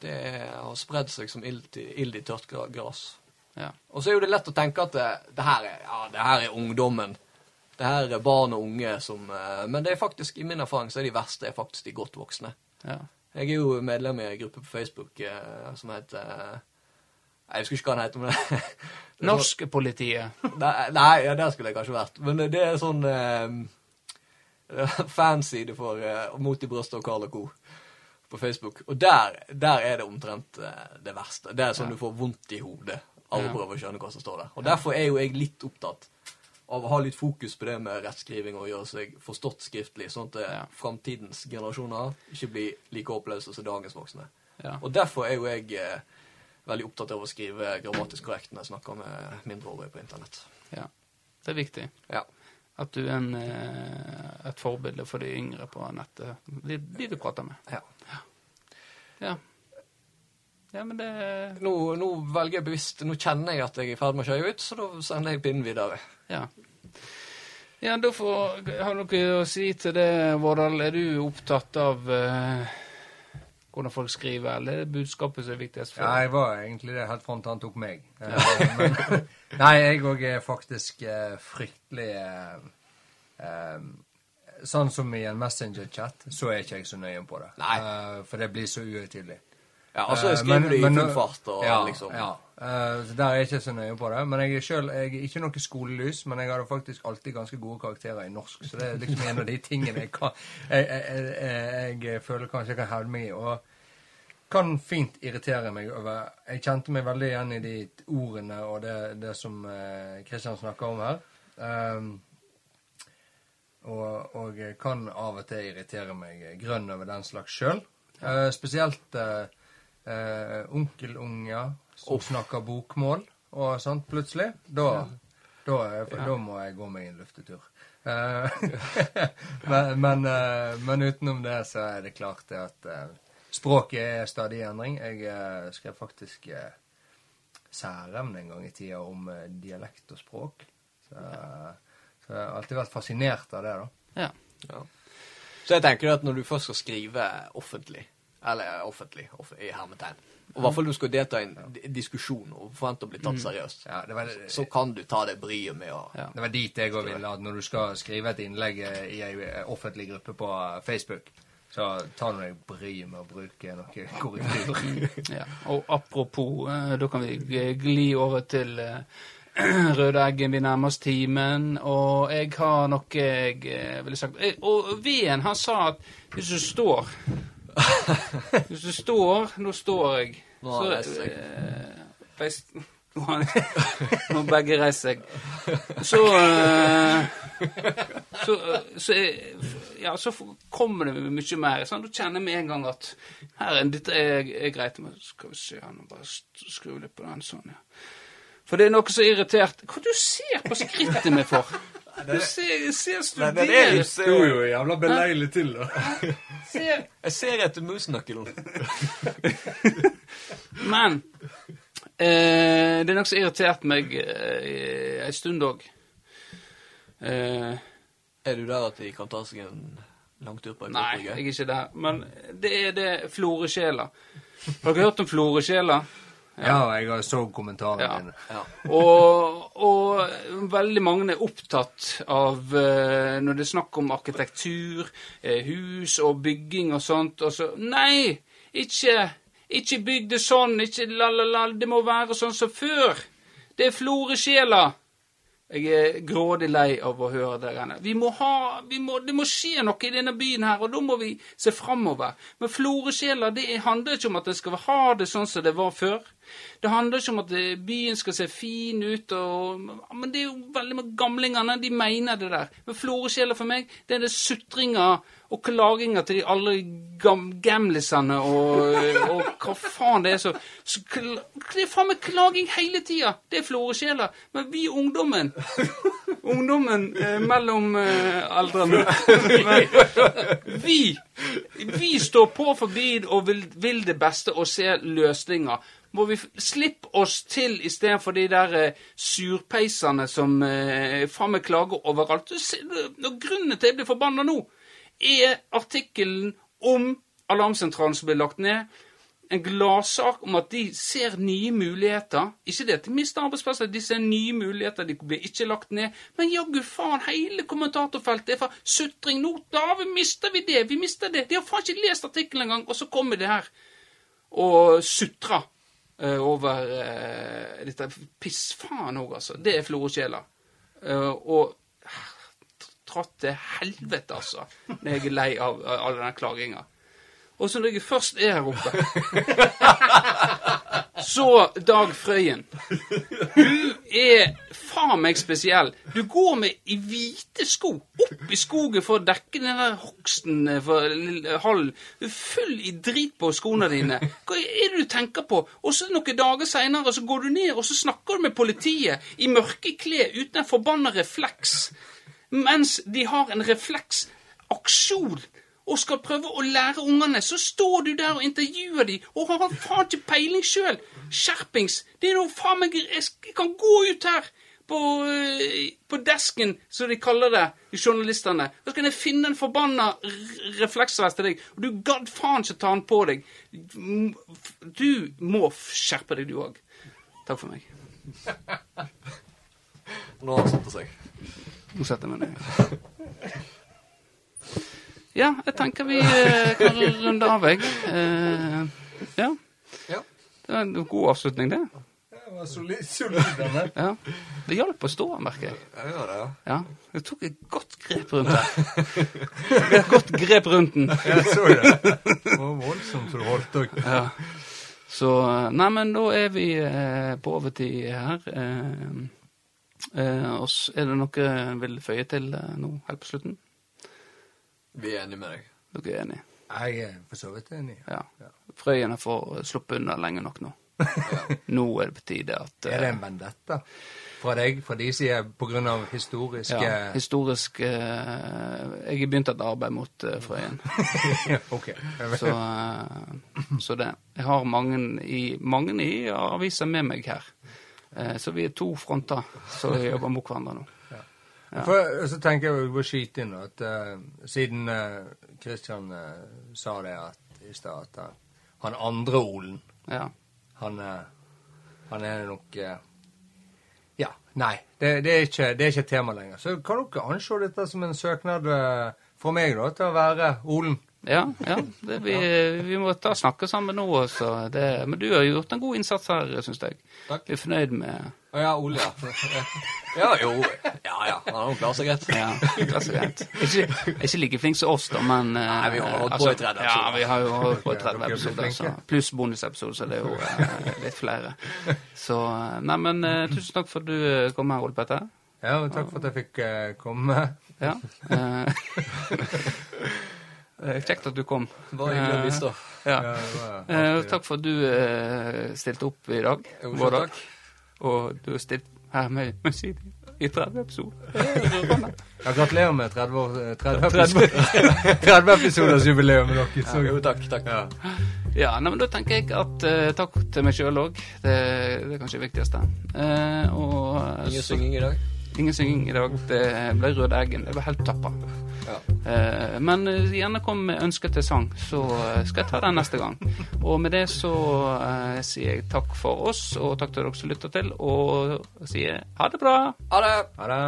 Det har spredd seg som ild i, ild i tørt gress.
Ja.
Og så er jo det lett å tenke at det, det, her, er, ja, det her er ungdommen. Det her er barn og unge som eh, Men det er faktisk, i min erfaring så er de verste er faktisk de godt voksne.
ja.
Jeg er jo medlem i en gruppe på Facebook eh, som heter eh, Jeg husker ikke hva den heter. men det er sånn-
Norskpolitiet.
Nei, nei, ja, der skulle jeg kanskje vært. Men det er sånn eh, du eh, Mot i brystet og Carl og Co. på Facebook. Og der, der er det omtrent eh, det verste. Det er sånn
Ja.
du får vondt i hodet av å prøve å skjønne hva som står der. Og derfor er jo jeg litt opptatt av å ha litt fokus på det med rettskriving og gjøre seg forstått skriftlig, sånn at
Ja.
ja. framtidens generasjoner ikke blir like oppløse som dagens voksne.
Ja.
Og derfor er jo jeg eh, veldig opptatt av å skrive grammatisk korrekt når jeg snakker med mindreårige på internett.
ja. Det er viktig.
Ja.
At du er en, eh, et forbilde for de yngre på nettet. De, de du prater med.
Ja.
Ja. Ja, men det
Nå, nå velger jeg bevisst Nå kjenner jeg at jeg er i ferd med å kjøre ut, så da sender jeg pinnen videre.
Ja. Ja, da får Har du noe å si til det, Vårdal? Er du opptatt av eh, hvordan folk skriver, eller er det budskapet som er viktigst for
Ja,
deg?
jeg var egentlig det helt fram til han tok meg. Eh, Men, nei, jeg òg er faktisk eh, fryktelig eh, eh, Sånn som i en Messenger-chat, så er ikke jeg så nøye på det.
Nei.
Eh, for det blir så uhøytidelig.
Ja, altså jeg
Eh,
skriver
men-
du i full fart og
ja,
liksom
Ja. Uh, så der er jeg ikke så nøye på det. Men jeg er selv, jeg er ikke noe skolelys, men jeg hadde faktisk alltid ganske gode karakterer i norsk. Så det er liksom en av de tingene jeg kan Jeg, jeg, jeg, føler kanskje jeg kan hevde meg i. Og kan fint irritere meg over Jeg kjente meg veldig igjen i de ordene og det, det som Kristian Kristian snakker om her. Um, og, og kan av og til irritere meg grønn over den slags sjøl. spesielt uh, onkelunger som snakker bokmål og sånt plutselig. Da, da, er- da må jeg gå meg en luftetur. Eh, men, men, eh, men utenom det så er det klart det at eh, språket er stadig i endring. Jeg eh, skrev faktisk særemne en gang i tida om eh, dialekt og språk. Så, så jeg har alltid vært fascinert av det, da.
Ja.
Ja. Så jeg tenker at når du først skal skrive offentlig, eller offentlig, offentlig i hermetegn, og i hvert fall du skal delta i en di- diskusjon og forvente å bli tatt seriøst,
Ja, det var,
så kan du ta det bryet med å
Ja.
det var dit jeg òg ville at når du skal skrive et innlegg eh, i ei eh, offentlig gruppe på eh, Facebook, så ta nå deg bryet med å bruke noe korrektur.
Ja, og apropos, eh, da kan vi gli over til eh, Røde Eggen. Vi nærmer oss timen, og jeg har noe jeg eh, ville sagt. Eh, Og Veen, han sa at hvis du står Hvis du står Nå står jeg.
Nå har jeg reist seg.
eh, Nå har han- begge reist seg. Så eh, så, eh, så, ja, så kommer det mye mer. Sånn, Du kjenner med en gang at her, er- dette er, er greit. Men skal vi se her nå, bare skru litt på den sånn, ja. For det er noe så irritert Hva du ser på skrittet mitt for? Du ser, ser
Nei, det er
Sto jo jævla beleilig til, da.
ser.
Jeg ser etter musnøkkelen.
Men eh, det er noe som har irritert meg eh, en stund òg. Eh,
Er du der at de kan ta seg en lang tur på en
nei, jeg er ikke der. Men det er det floresjela. Har dere hørt om floresjela?
Ja, jeg så kommentarene
Ja.
dine.
Ja.
Og, og veldig mange er opptatt av eh, Når det er snakk om arkitektur, eh, hus og bygging og sånt og så, Nei! Ikke, ikke bygg det sånn! Ikke la-la-la! Det må være sånn som før! Det er floresjela! Jeg er grådig lei av å høre det. Vi må ha, vi må, det må skje noe i denne byen her, og da må vi se framover. Men floresjela det handler ikke om at det skal ha det sånn som det var før. Det handler ikke om at eh, byen skal se fin ut, og, men det er jo veldig med gamlingene. De mener det der. Men floresjela for meg, det er det sutringa og klaginga til de alle gam gamlisene og, og hva faen det er så, så Det er faen meg klaging hele tida! Det er floresjela. Men vi ungdommen Ungdommen eh, mellom eh, aldrene vi Vi står på forbi og vil, vil det beste og ser løsninger. Må vi slippe oss til istedenfor de der eh, surpeisene som eh, faen meg klager overalt. Og grunnen til jeg blir forbanna nå, er artikkelen om alarmsentralen som ble lagt ned. en gladsak om at de ser nye muligheter. Ikke det at de mister arbeidsplasser, de ser nye muligheter, de blir ikke lagt ned. Men jaggu faen, hele kommentatorfeltet er fra sutring. Nå da mister vi det, vi mister det. De har faen ikke lest artikkelen engang, og så kommer det her og sutrer over uh, dette piss. Faen òg, altså. Det er Florø-sjela. Eh, og tratt til helvete, altså, når jeg er lei av all denne klaginga. Og så når jeg først er her oppe Så Dag Frøyen. Du er faen meg spesiell. Du går med i hvite sko opp i skogen for å dekke den der hogsten for hallen. Du er full i drit på skoene dine. Hva er det du tenker på? Og så noen dager seinere så går du ned og så snakker du med politiet i mørke klær uten en forbanna refleks. Mens de har en refleksaksjon og skal prøve å lære ungene, så står du der og intervjuer dem og har faen ikke peiling sjøl. Skjerpings. Det er noe faen meg Jeg kan gå ut her på, øh, på desken, som de kaller det, de journalistene. Da skal jeg finne en forbanna refleksvest til deg, og du gadd faen ikke ta den på deg. Du må skjerpe deg, du òg. Takk for meg.
Nå har han satt seg.
Nå setter jeg meg ned. Ja, jeg tenker vi eh, kan runde av, jeg. Eh, ja.
Ja.
Det var en god avslutning, det.
Det var solid, solid.
Ja. Det hjalp å stå, merker jeg.
Jeg gjør det, ja.
Ja. Jeg tok et godt grep rundt det. Et godt grep rundt den.
Jeg så det. Det var voldsomt forholdt òg.
Ja. Så Nei, men da er vi eh, på overtid her. Eh, eh, oss, er det noe jeg vil føye til eh, nå helt på slutten?
Vi er enige med deg.
Dere er enige?
Jeg er for så vidt enig.
Ja. Frøyene får sluppe unna lenge nok nå. Nå er det på tide at
Er det
eh,
en vendetta fra deg, fra de sider, på av historiske
ja, historisk eh, Jeg har begynt et arbeid mot uh, Frøyen.
OK.
Så, eh, så det. Jeg har mange i, mange i aviser med meg her. Eh, så vi er to fronter som jobber mot hverandre nå. Ja.
For, så tenker jeg å skyte inn at uh, siden Kristian sa det i stad, at han, andre Olen,
Ja.
han, eh, han er nok eh, Ja, nei. Det, det, er ikke, det er ikke tema lenger. Så kan dere anse dette som en søknad eh, fra meg da, til å være Olen.
Ja, ja det, vi, vi må ta snakke sammen nå. Også. Det, men du har gjort en god innsats her, syns jeg.
Takk.
Vi er fornøyd med
Å ja, Ole, ja. Ja, jo. Ja, ja. Han har jo klart seg greit.
Ja, det seg greit. Ikke, ikke like flink som oss, da, men eh,
Nei, vi har holdt på i 30
Ja, vi har jo holdt på i 30
dere er
episoder, så, pluss bonusepisode, så det er jo eh, litt flere. Så eh, Nei, men eh, tusen takk for at du eh, kom her, Ole Petter.
Ja, og takk for at jeg fikk eh, komme.
Ja. eh, eh, Kjekt at du kom.
Bare hyggelig å bistå.
Ja.
Ja,
Eh, takk for at du eh, stilte opp i dag.
Jo,
dag. Og du har stilt her med, med Sidi i 30 episoder. Er rørende.
Ja, gratulerer med 30, år, eh, 30, episoder, 30 episoders jubileum med dere. Så,
Jo, takk. takk.
ja.
Ja, nei, men da tenker jeg at uh, takk til meg sjøl òg. Det, det er kanskje det viktigste. Uh, og eh,
Ingen synging i dag.
Ingen synging i dag. Det ble Rød Eggen. Det var helt tappa.
Ja.
Eh, men eh, gjerne kom med ønske til sang, så eh, skal jeg ta den neste gang. Og med det så eh, sier jeg takk for oss, og takk til dere som lytter til, og sier ha det bra.
Ha det!
Ha det.